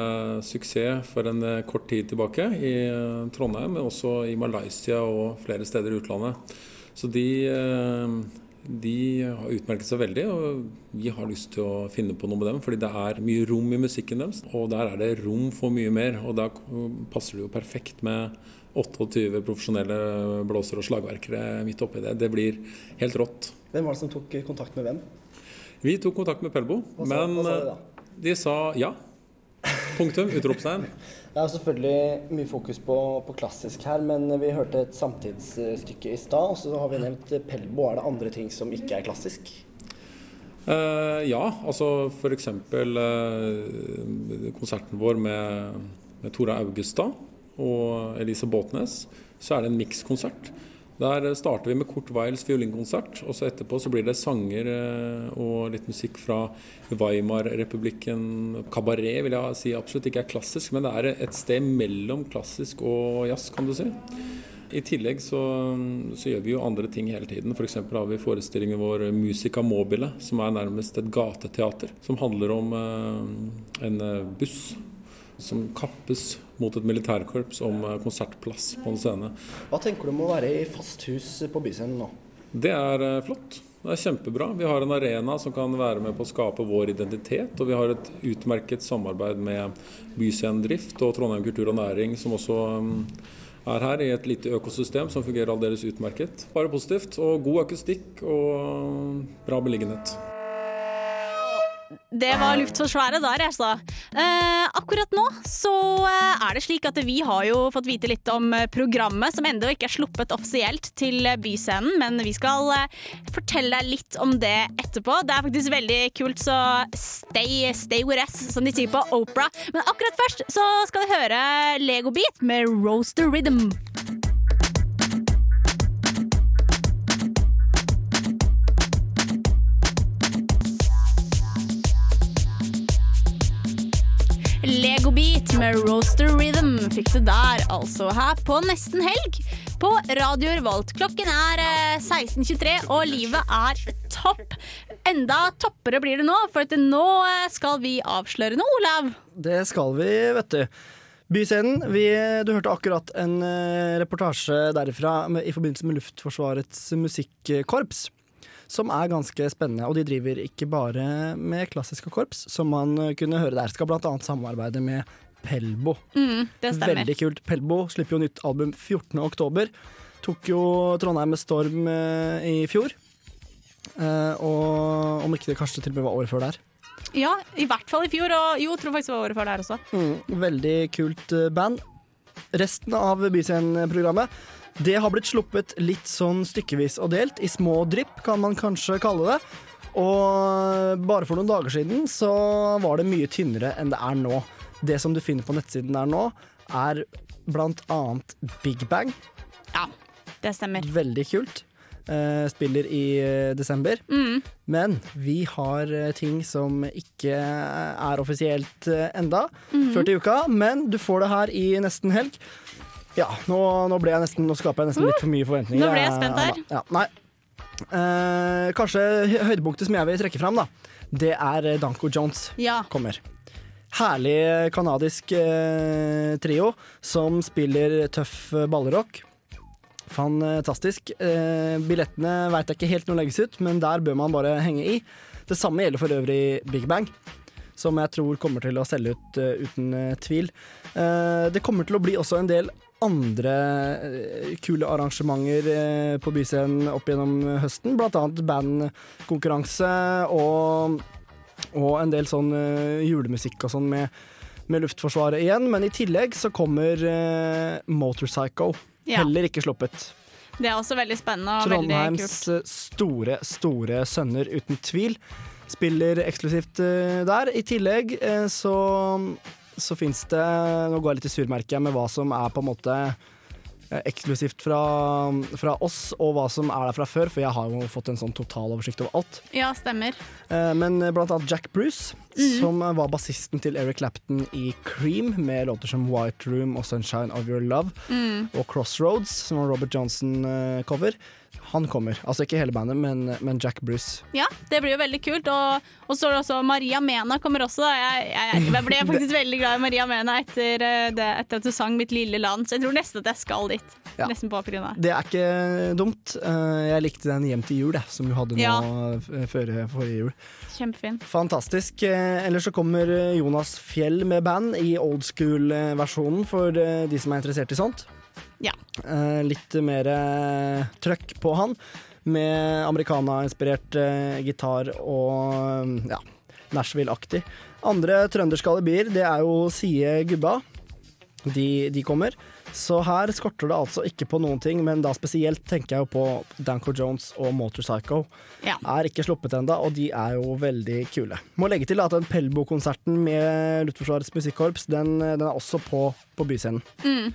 suksess for en eh, kort tid tilbake i eh, Trondheim, men også i Malaysia og flere steder i utlandet. Så de, eh, de har utmerket seg veldig, og vi har lyst til å finne på noe med dem, fordi det er mye rom i musikken deres, og der er det rom for mye mer, og da passer det jo perfekt med 28 profesjonelle blåsere og slagverkere midt oppi det. Det blir helt rått. Hvem var det som tok kontakt med hvem? Vi tok kontakt med Pelbo, Hva sa- men hva sa de da? eh, de sa ja. Punktum. Utropstegn. Det er selvfølgelig mye fokus på, på klassisk her, men vi hørte et samtidsstykke i stad, og så har vi nevnt Pelbo. Er det andre ting som ikke er klassisk? Eh, ja, altså f.eks. Uh, konserten vår med, med Tora Augestad og Elise Båtnes. Så er det en mikskonsert. Der starter vi med Kurt Weils fiolinkonsert, og så etterpå så blir det sanger eh, og litt musikk fra Weimar-republikken. Kabaret vil jeg si absolutt ikke er klassisk, men det er et sted mellom klassisk og jazz, kan du si. I tillegg så, så gjør vi jo andre ting hele tiden. F.eks. har vi forestillingen vår Musica Mobile, som er nærmest et gateteater. Som handler om eh, en eh, buss som kappes mot et militærkorps om eh, konsertplass på en scene. Hva tenker du om å være i fast hus på Byscenen nå? Det er eh, flott. Det er kjempebra. Vi har en arena som kan være med på å skape vår identitet. Og vi har et utmerket samarbeid med Byscenedrift og Trondheim kultur og næring, som også mm, er her i et lite økosystem som fungerer aldeles utmerket. Bare positivt. Og god akustikk og bra beliggenhet. Det var Luftforsvaret der, altså. Eh, akkurat nå så eh, er det slik at vi har jo fått vite litt om eh, programmet, som ennå ikke er sluppet offisielt til eh, Byscenen, men vi skal fortelle deg litt om det etterpå. Det er faktisk veldig kult, så stay, stay with us, som de sier på Opera. Men akkurat først så skal vi høre Lego Beat med Roaster Rhythm. Med Roaster Rhythm fikk du der, altså her på nesten helg på Radio Revolt. Klokken er eh, 16.23, og livet er topp. Enda toppere blir det nå, for nå eh, skal vi avsløre noe, Olav. Det skal vi, vet du. Byscenen. Vi, du hørte akkurat en eh, reportasje derifra i forbindelse med Luftforsvarets musikkorps. Som er ganske spennende, og de driver ikke bare med klassiske korps, som man kunne høre der. Skal annet samarbeide med Pelbo. Mm, det stemmer. Veldig kult. Pelbo slipper jo nytt album 14. oktober. Tok jo Trondheim med storm eh, i fjor. Eh, og om ikke det kanskje til og med var året før der. Ja, i hvert fall i fjor, og jo, tror faktisk det var året før der også. Mm, veldig kult eh, band. Resten av Byscenen-programmet det har blitt sluppet litt sånn stykkevis og delt, i små drypp, kan man kanskje kalle det. Og bare for noen dager siden så var det mye tynnere enn det er nå. Det som du finner på nettsiden der nå, er blant annet Big Bang. Ja, det stemmer. Veldig kult. Eh, spiller i eh, desember. Mm. Men vi har eh, ting som ikke er offisielt enda mm. før til uka. Men du får det her i nesten helg. Ja, nå, nå, ble jeg nesten, nå skaper jeg nesten litt for mye forventninger. Nå ble jeg spent her. Ja, nei. Eh, kanskje høydepunktet som jeg vil trekke fram, da, det er eh, Danko Jones Ja. kommer. Herlig kanadisk eh, trio som spiller tøff eh, ballerock. Fantastisk. Eh, billettene veit jeg ikke helt når legges ut, men der bør man bare henge i. Det samme gjelder for øvrig Big Bang, som jeg tror kommer til å selge ut eh, uten eh, tvil. Eh, det kommer til å bli også en del andre kule arrangementer på Byscenen opp gjennom høsten, annet bandkonkurranse og, og en del sånn julemusikk og sånn med, med Luftforsvaret igjen. Men i tillegg så kommer eh, Motorpsycho. Ja. Heller ikke sluppet. Det er også veldig spennende og veldig kult. Trondheims store, store sønner, uten tvil. Spiller eksklusivt eh, der. I tillegg eh, så, så fins det Nå går jeg litt i surmerket med hva som er på en måte eh, eksklusivt fra, fra oss, og hva som er der fra før, for jeg har jo fått en sånn totaloversikt over alt. Ja, stemmer. Men blant annet Jack Bruce, mm. som var bassisten til Eric Clapton i Cream, med låter som White Room og Sunshine of Your Love, Mm. og Crossroads, som var Robert Johnson-cover. Han kommer. Altså ikke hele bandet, men, men Jack Bruce. Ja, det blir jo veldig kult. Og, og så er det også Maria Mena kommer også. Jeg, jeg, jeg ble faktisk veldig glad i Maria Mena etter, eh, det, etter at du sang 'Mitt lille land', så jeg tror nesten at jeg skal dit. Ja. Nesten på pga. det. Er ikke dumt. Eh, Jeg likte den Hjem til jul, jeg, som du hadde nå Ja. f- før forrige jul. Kjempefin. Fantastisk. Eh, Ellers så kommer eh, Jonas Fjell med band i old school-versjonen for eh, de som er interessert i sånt. Ja. Eh, Litt mer eh, trøkk på han, med americana-inspirert eh, gitar og eh, ja, Nashville-aktig. Andre trønderske alibier, det er jo Sie Gubba. De, de kommer. Så her skorter det altså ikke på noen ting, men da spesielt tenker jeg jo på Danko Jones og Motorpsycho. Ja. Er ikke sluppet ennå, og de er jo veldig kule. Må legge til at den Pelbo-konserten med Luftforsvarets musikkorps, den, den er også på, på Byscenen. Mm.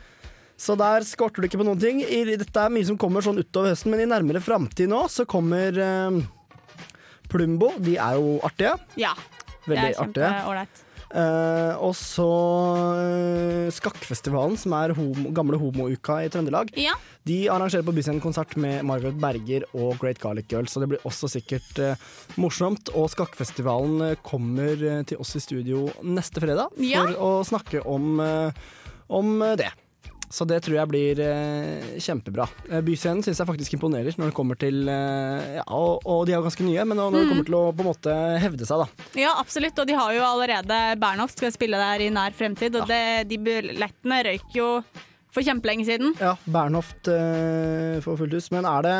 Så der skorter det ikke på noen ting. I, dette er mye som kommer sånn utover høsten, men i nærmere framtid nå så kommer eh, Plumbo. De er jo artige. Ja. Veldig det er artige. Eh, og så uh, Skakkfestivalen, som er homo, gamle homouka i Trøndelag. Ja. De arrangerer på Byscenen konsert med Margaret Berger og Great Garlic Girls. så det blir også sikkert uh, morsomt. Og Skakkfestivalen kommer til oss i studio neste fredag for Ja. å snakke om, om det. Så det tror jeg blir eh, kjempebra. Eh, Byscenen syns jeg faktisk imponerer når det kommer til eh, Ja, og, og de er jo ganske nye, men når det Mm. kommer til å på en måte hevde seg, da. Ja, absolutt. Og de har jo allerede Bernhoft skal spille der i nær fremtid, og det, de billettene røyk jo for kjempelenge siden. Ja, Bernhoft eh, for fullt hus. Men er det,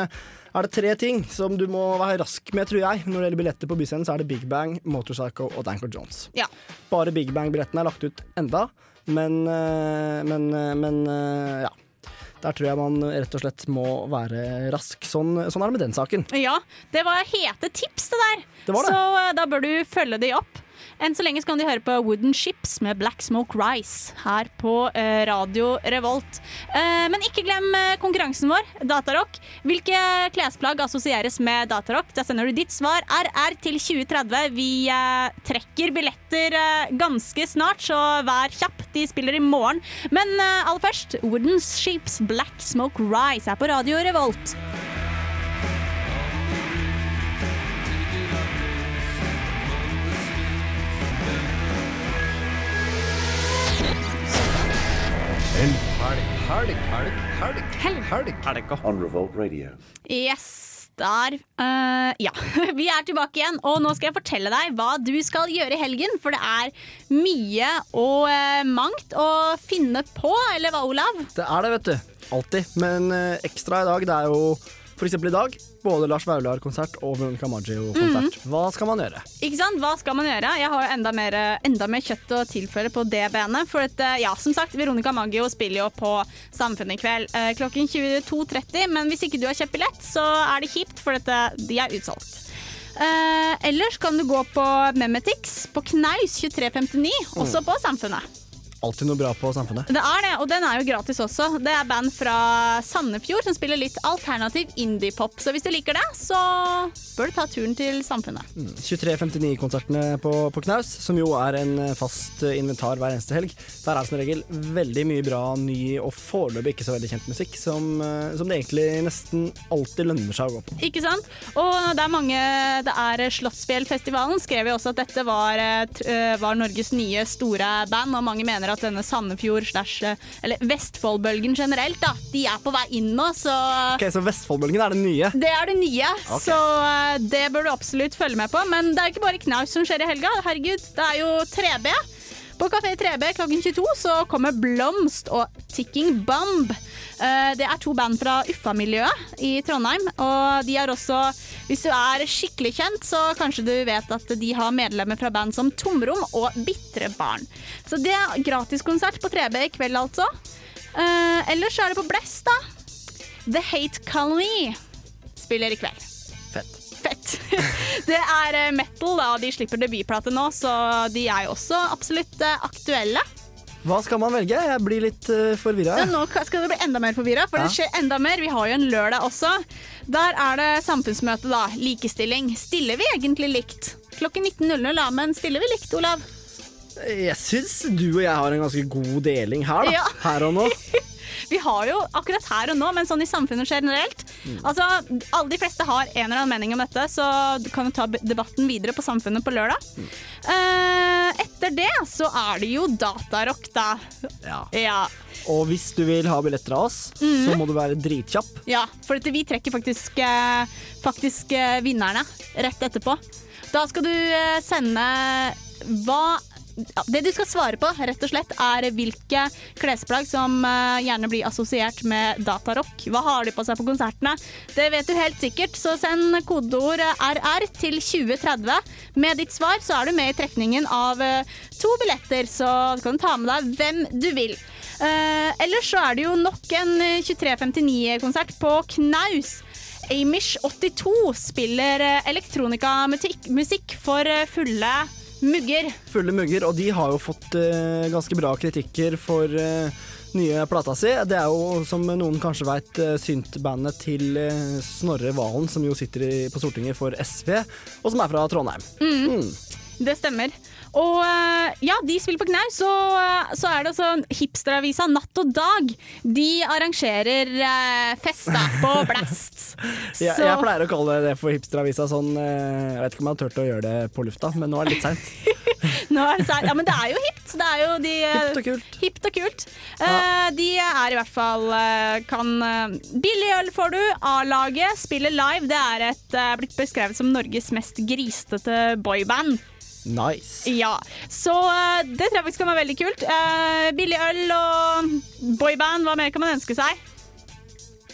er det tre ting som du må være rask med, tror jeg, når det gjelder billetter på Byscenen, så er det Big Bang, Motorpsycho og Danko Jones. Ja. Bare Big Bang-billettene er lagt ut enda, men, eh, men, eh, men eh, ja. Der tror jeg man rett og slett må være rask. Sånn, sånn er det med den saken. Ja, det var hete tips, det der. Det det. Så da bør du følge de opp. Enn så lenge så kan de høre på Wooden Ships med Black Smoke Rise her på eh, Radio Revolt. Eh, men ikke glem eh, konkurransen vår, Datarock. Hvilke klesplagg assosieres med Datarock? Da sender du ditt svar RR til 2030. Vi trekker billetter ganske snart, så vær kjapp. De spiller i morgen. Men aller først, Wooden Ships Black Smoke Rise er på Radio Revolt. Yes, der. uh, ja, vi er tilbake igjen, og nå skal jeg fortelle deg hva du skal gjøre i helgen. For det er mye og uh, mangt å finne på, eller hva, Olav? Det er det, vet du. Alltid. Men uh, ekstra i dag, det er jo f.eks. i dag både Lars Vaular-konsert og Veronica Maggio-konsert. Hva skal man gjøre? Ikke sant? Hva skal man gjøre? Jeg har enda mer, enda mer kjøtt å tilføre på det benet. For at, eh, ja, som sagt, Veronica Maggio spiller jo på Samfunnet i kveld eh, klokken 22.30. Men hvis ikke du har kjøpt billett, så er det kjipt, for at de er utsolgt. Eh, ellers kan du gå på Memetix på Knaus 2359, også på Samfunnet. Alltid noe bra på Samfunnet. Det er det, og den er jo gratis også. Det er band fra Sandefjord som spiller litt alternativ indie-pop. Så hvis du liker det, så bør du ta turen til Samfunnet. 2359-konsertene på, på Knaus, som jo er en fast inventar hver eneste helg. Der er det som regel veldig mye bra, ny og foreløpig ikke så veldig kjent musikk, som, eh, som det egentlig nesten alltid lønner seg å gå på. Ikke sant? Og det er mange Det er Slottsfjellfestivalen skrev jo også at dette var, eh, eh, var Norges nye store band, og mange mener at denne Sandefjord slash eh, Eller Vestfoldbølgen generelt, da, de er på vei inn nå, så Ok, Så Vestfoldbølgen er det nye? Det er det nye, Okay. så eh, det bør du absolutt følge med på. Men det er ikke bare knaus som skjer i helga. Herregud, det er jo 3B. På Kafé 3B klokken 22 så kommer Blomst og Ticking Bomb. Eh, Det er to band fra Uffa-miljøet i Trondheim. Og de har også, hvis du er skikkelig kjent, så kanskje du vet at de har medlemmer fra band som Tomrom og Bitre Barn. Så det er gratiskonsert på 3B i kveld, altså. Eh, ellers er det på Blest, da. The Hate Colony spiller i kveld. Fett. Fett. Det er eh, metal, da. De slipper debutplate nå, så de er jo også absolutt aktuelle. Hva skal man velge? Jeg blir litt uh, forvirra. Ja, nå skal du bli enda mer forvirra, for Ja. det skjer enda mer. Vi har jo en lørdag også. Der er det samfunnsmøte, da. Likestilling. Stiller vi egentlig likt? Klokken 19.00, da, men stiller vi likt, Olav? Jeg syns du og jeg har en ganske god deling her, da. Ja. Her og nå. Vi har jo akkurat her og nå, men sånn i samfunnet generelt. Mm. Altså, Alle de fleste har en eller annen mening om dette, så du kan jo ta debatten videre på Samfunnet på lørdag. Mm. Uh, etter det så er det jo datarock, da. Ja. Ja, Og hvis du vil ha billetter av oss, mm. så må du være dritkjapp. ja for vi trekker faktisk, eh, faktisk eh, vinnerne rett etterpå. Da skal du sende hva ja, Det du skal svare på, rett og slett, er hvilke klesplagg som eh, gjerne blir assosiert med datarock. Hva har de på seg på konsertene? Det vet du helt sikkert, så send kodeord RR til 2030. Med ditt svar så er du med i trekningen av eh, to billetter, så kan du ta med deg hvem du vil. Uh, ellers så er det jo nok en eh, 2359-konsert på Knaus. Amish 82 spiller elektronikamusikk for fulle mugger. Fulle mugger, og de har jo fått uh, ganske bra kritikker for uh, nye plata si. Det er jo, som noen kanskje veit, uh, syntbandet til eh, Snorre Valen, som jo sitter i, på Stortinget for SV, og som er fra Trondheim. Mm. Det stemmer. Og eh, ja, de spiller på Knaus, så, eh, så er det altså hipsteravisa Natt og Dag. De arrangerer eh, fest da, på Blast. Jeg, jeg pleier å kalle det for hipsteravisa sånn eh, Jeg vet ikke om jeg har turt å gjøre det på lufta, men nå er det litt seint. Er ja, men det er jo hipt. Det er jo de, hipt og kult. Hipt og kult. Eh, de er i hvert fall kan Billig øl får du. A-laget spiller live. Det er et, blitt beskrevet som Norges mest grisete boyband. Nice. Ja, så uh, det tror jeg faktisk kan være veldig kult. Uh, billig øl og boyband, hva mer kan man ønske seg?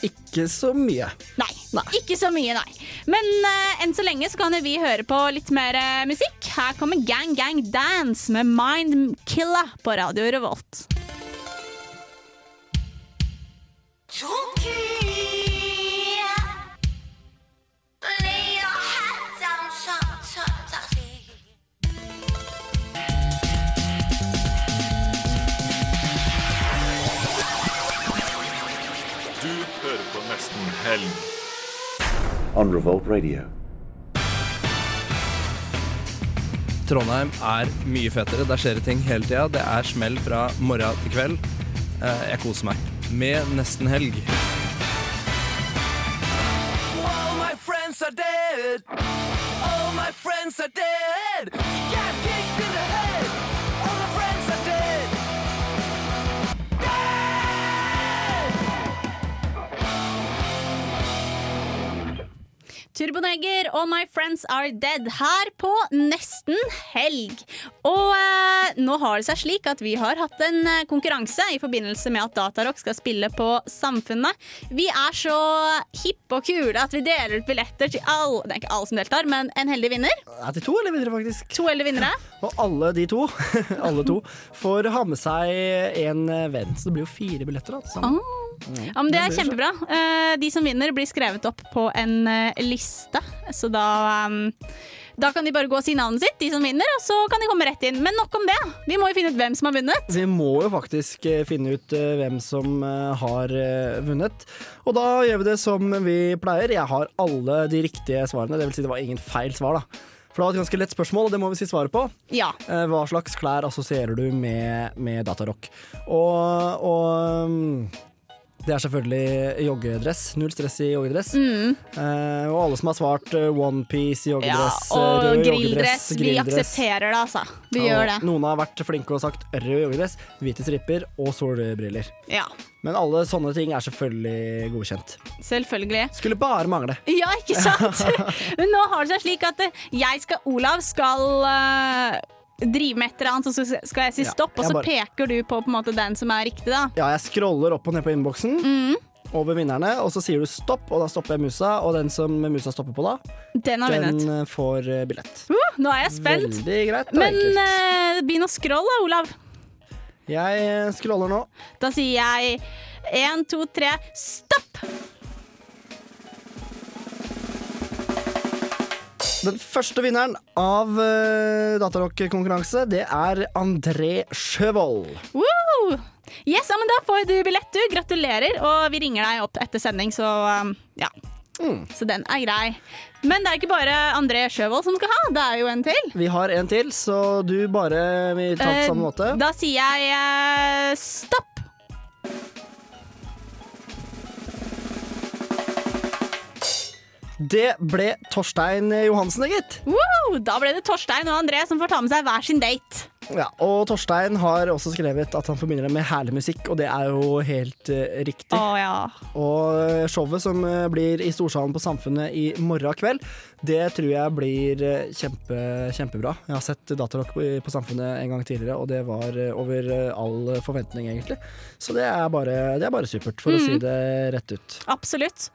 Ikke så mye. Nei, ikke så mye, nei. Men uh, enn så lenge så kan vi høre på litt mer musikk. Her kommer Gang Gang Dance med Mind Killer på Radio Revolt. On Revolt Radio. Trondheim er mye fetere. Der skjer det ting hele tida. Det er smell fra morgen til kveld. Eh, Jeg koser meg med nesten helg. All my friends are dead. All my friends are dead. Turboneger og My Friends Are Dead her på nesten helg. Og eh, nå har det seg slik at vi har hatt en eh, konkurranse i forbindelse med at Datarock skal spille på Samfunnet. Vi er så hippe og kule at vi deler ut billetter til alle Det er ikke alle som deltar, men en heldig vinner. Ja, til to eller vinnere, faktisk. To heldige vinnere. Og alle de to, alle to får ha med seg en venn. Så det blir jo fire billetter. da, sammen. Ah. Ja, men Det er kjempebra. Eh, De som vinner, blir skrevet opp på en eh, liste. Så da, um, da kan de bare gå og si navnet sitt, de som vinner, og så kan de komme rett inn. Men nok om det. Vi må jo finne ut hvem som har vunnet. Vi må jo faktisk eh, finne ut hvem som har vunnet. Og da gjør vi det som vi pleier. Jeg har alle de riktige svarene. Det vil si det var ingen feil svar, da. For det var et ganske lett spørsmål, og det må vi si svaret på. Ja. Hva slags klær assosierer du med, med datarock? Og, og mm, det er selvfølgelig joggedress. Null stress i joggedress. Eh, og alle som har svart eh, onepiece, joggedress, Ja, joggedress, eh, og rød grilldress. Vi aksepterer det, altså. Vi ja, gjør det. Noen har vært flinke og sagt rød joggedress, hvite stripper og solbriller. Ja, Men alle sånne ting er selvfølgelig godkjent. selvfølgelig. Skulle bare mangle. Ja, ikke sant? Men nå har det seg slik at jeg skal, Olav skal eh, drive med et eller annet, så skal jeg si Ja, stopp, og så bare- peker du på, på måte, den som er riktig, da. Ja, jeg scroller opp og ned på innboksen. Mm. Over vinnerne, og så sier du stopp, og da stopper jeg musa. Og den som musa stopper på da, Den har den eh, får eh, billett. Uh, nå er jeg spent. Veldig greit og Men eh, begynn å scrolle, Olav. Jeg scroller nå. Da sier jeg én, to, tre, stopp! Den første vinneren av uh, datarock-konkurranse, det er André Sjøvold. Woo! Yes, ja, men Da får du billett, du. Gratulerer. Og vi ringer deg opp etter sending, så um, ja. Så den er grei. Men det er ikke bare André Sjøvold som skal ha, det er jo en til. Vi har en til, så du bare vil ta på samme Eh, måte. Da sier jeg uh, stopp. Det ble Torstein Johansen, gitt. Wow, Da ble det Torstein og André som får ta med seg hver sin date. Ja, og Torstein har også skrevet at han forbinder det med herlig musikk, og det er jo helt uh, riktig. Å ja. Og showet som uh, blir i Storsalen på Samfunnet i morgen kveld, det tror jeg blir eh, kjempe, kjempebra. Jeg har sett Datarock på, Samfunnet en gang tidligere, og det var eh, over eh, all forventning, egentlig. Så det er bare, det er bare supert, for å Mhm. si det rett ut. Absolutt.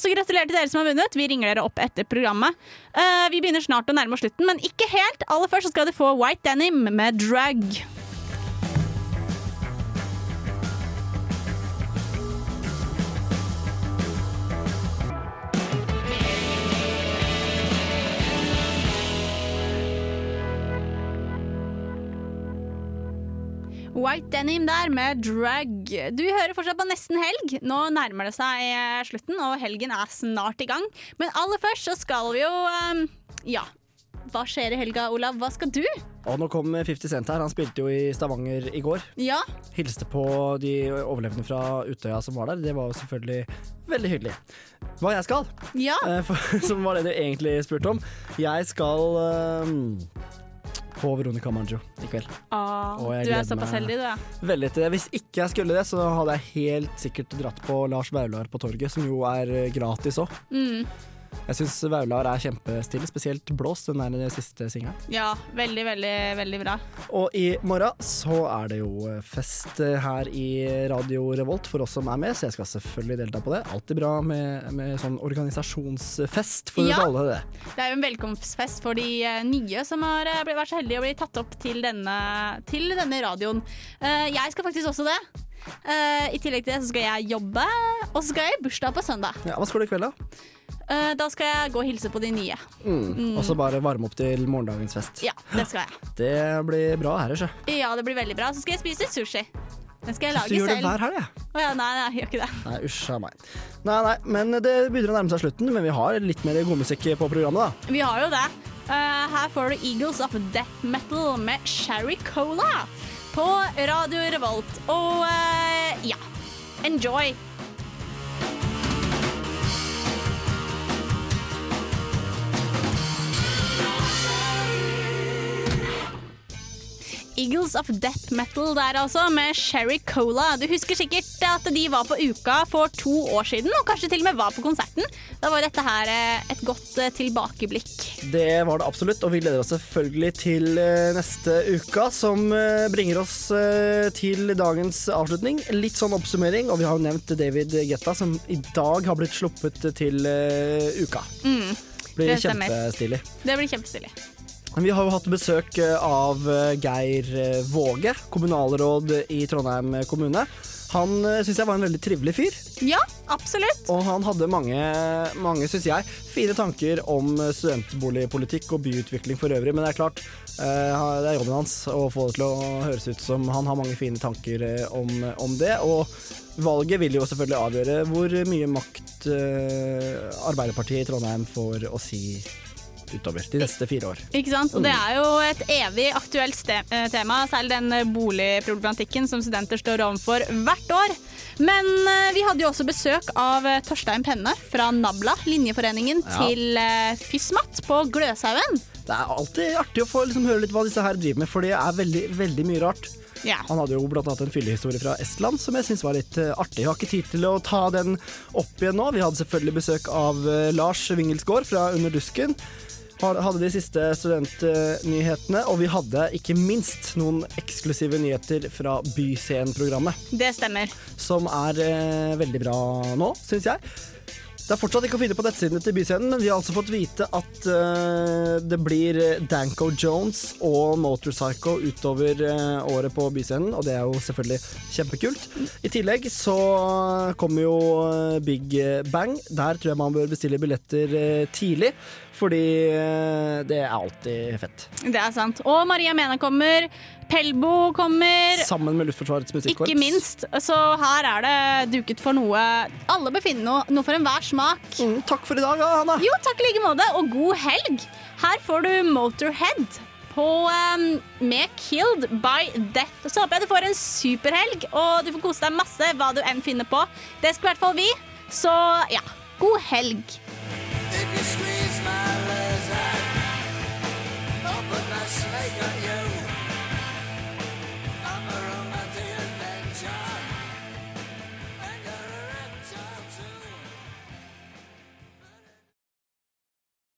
Så gratulerer til dere som har vunnet. Vi ringer dere opp etter programmet. Vi begynner snart å nærme oss slutten, men ikke helt. Aller først skal du få White Denim med Drug. White Denim der med drag. Du hører fortsatt på Nesten helg. Nå nærmer det seg eh, slutten, og helgen er snart i gang. Men aller først så skal vi jo um, Ja. Hva skjer i helga, Olav? Hva skal du? Og nå kom 50 Cent her. Han spilte jo i Stavanger i går. Ja. Hilste på de overlevende fra Utøya som var der. Det var jo selvfølgelig veldig hyggelig. Hva jeg skal? Ja. Eh, for, som var det du egentlig spurte om. Jeg skal eh, på Veronica Maggio i kveld. Ah, du er såpass heldig, du, ja. Veldig til det. Hvis ikke jeg skulle det, så hadde jeg helt sikkert dratt på Lars Vaular på torget, som jo er gratis òg. Mm. Jeg syns Vaular er kjempestille, spesielt Blås, den der siste singelen. Ja, veldig, veldig, veldig bra. Og i morgen så er det jo fest her i Radio Revolt for oss som er med, så jeg skal selvfølgelig delta på det. Alltid bra med, med sånn organisasjonsfest, for Ja. det det. Det er jo en velkomstfest for de eh, nye som har eh, vært så heldige å bli tatt opp til denne, til denne radioen. Eh, jeg skal faktisk også det. Eh, I tillegg til det så skal jeg jobbe, og så skal jeg i bursdag på søndag. Ja, hva skal du i kveld, da? Uh, da skal jeg gå og hilse på de nye. Mm. Mm. Og så bare varme opp til morgendagens fest. Ja, det skal jeg. Det blir bra her, ikke Ja, det blir veldig bra. Så skal jeg spise sushi. Den skal jeg lage selv. du gjør det hver helg, jeg. Oh, ja, nei, nei, jeg gjør ikke det. Nei, usj meg. Nei, nei, men det begynner å nærme seg slutten. Men vi har litt mer godmusikk på programmet, da. Vi har jo det. Uh, her får du Eagles of Death Metal med Sherry Cola på Radio Revolt. Og eh, ja, enjoy. Eagles of Death Metal der altså, med Sherry Cola. Du husker sikkert at de var på Uka for to år siden, og kanskje til og med var på konserten. Da var dette her eh, et godt eh, tilbakeblikk. Det var det absolutt, og vi gleder oss selvfølgelig til eh, neste uka, som bringer oss til dagens avslutning. Litt sånn oppsummering, og vi har jo nevnt David Getta, som i dag har blitt sluppet til uka. Mm, Blir det stemmer. kjempestilig. Det blir kjempestilig. Vi har jo hatt besøk eh, av eh, Geir eh, Våge, kommunalråd i Trondheim kommune. Han syns jeg var en veldig trivelig fyr. Ja, absolutt. Og han hadde mange, mange synes jeg, fine tanker om studentboligpolitikk og byutvikling for øvrig. Men det er klart, det er jobben hans å få det til å høres ut som han har mange fine tanker om, om det. Og valget vil jo selvfølgelig avgjøre hvor mye makt Arbeiderpartiet i Trondheim får å si utover de neste fire år. Ikke sant? Og det er jo et evig aktuelt eh, tema, særlig den eh, boligproblematikken som studenter står overfor hvert år. Men eh, vi hadde jo også besøk av Torstein Penne fra Nabla, linjeforeningen Ja. til FYSMAT på Gløshaugen. Det er alltid artig å få liksom, høre litt hva disse her driver med, for det er veldig, veldig mye rart. Ja. Han hadde jo blant annet en fyllehistorie fra Estland som jeg syns var litt artig. Jeg har ikke tid til å ta den opp igjen nå. Vi hadde selvfølgelig besøk av Lars Wingelsgaard fra Under dusken. Hadde de siste studentnyhetene, og vi hadde ikke minst noen eksklusive nyheter fra Byscenen-programmet, Det stemmer. som er eh, veldig bra nå, syns jeg. Det er fortsatt ikke å finne på nettsidene til Byscenen, men vi har altså fått vite at eh, det blir Danko Jones og Motorpsycho utover eh, året på Byscenen, og det er jo selvfølgelig kjempekult. I tillegg så kommer jo eh, Big Bang. Der tror jeg man bør bestille billetter eh, tidlig, fordi eh, det er alltid fett. Det er sant. Og Maria Mena kommer. Pelbo kommer. Sammen med Luftforsvarets musikkorps. Ikke minst. Så her er det duket for noe Alle bør finne noe, noe for enhver smak. takk for i dag, Hanna. Jo, takk i like måte, og god helg. Her får du Motorhead på um, med Killed by Death. Så håper jeg du får en superhelg, og du får kose deg masse hva du enn finner på. Det skal i hvert fall vi. Så ja, god helg.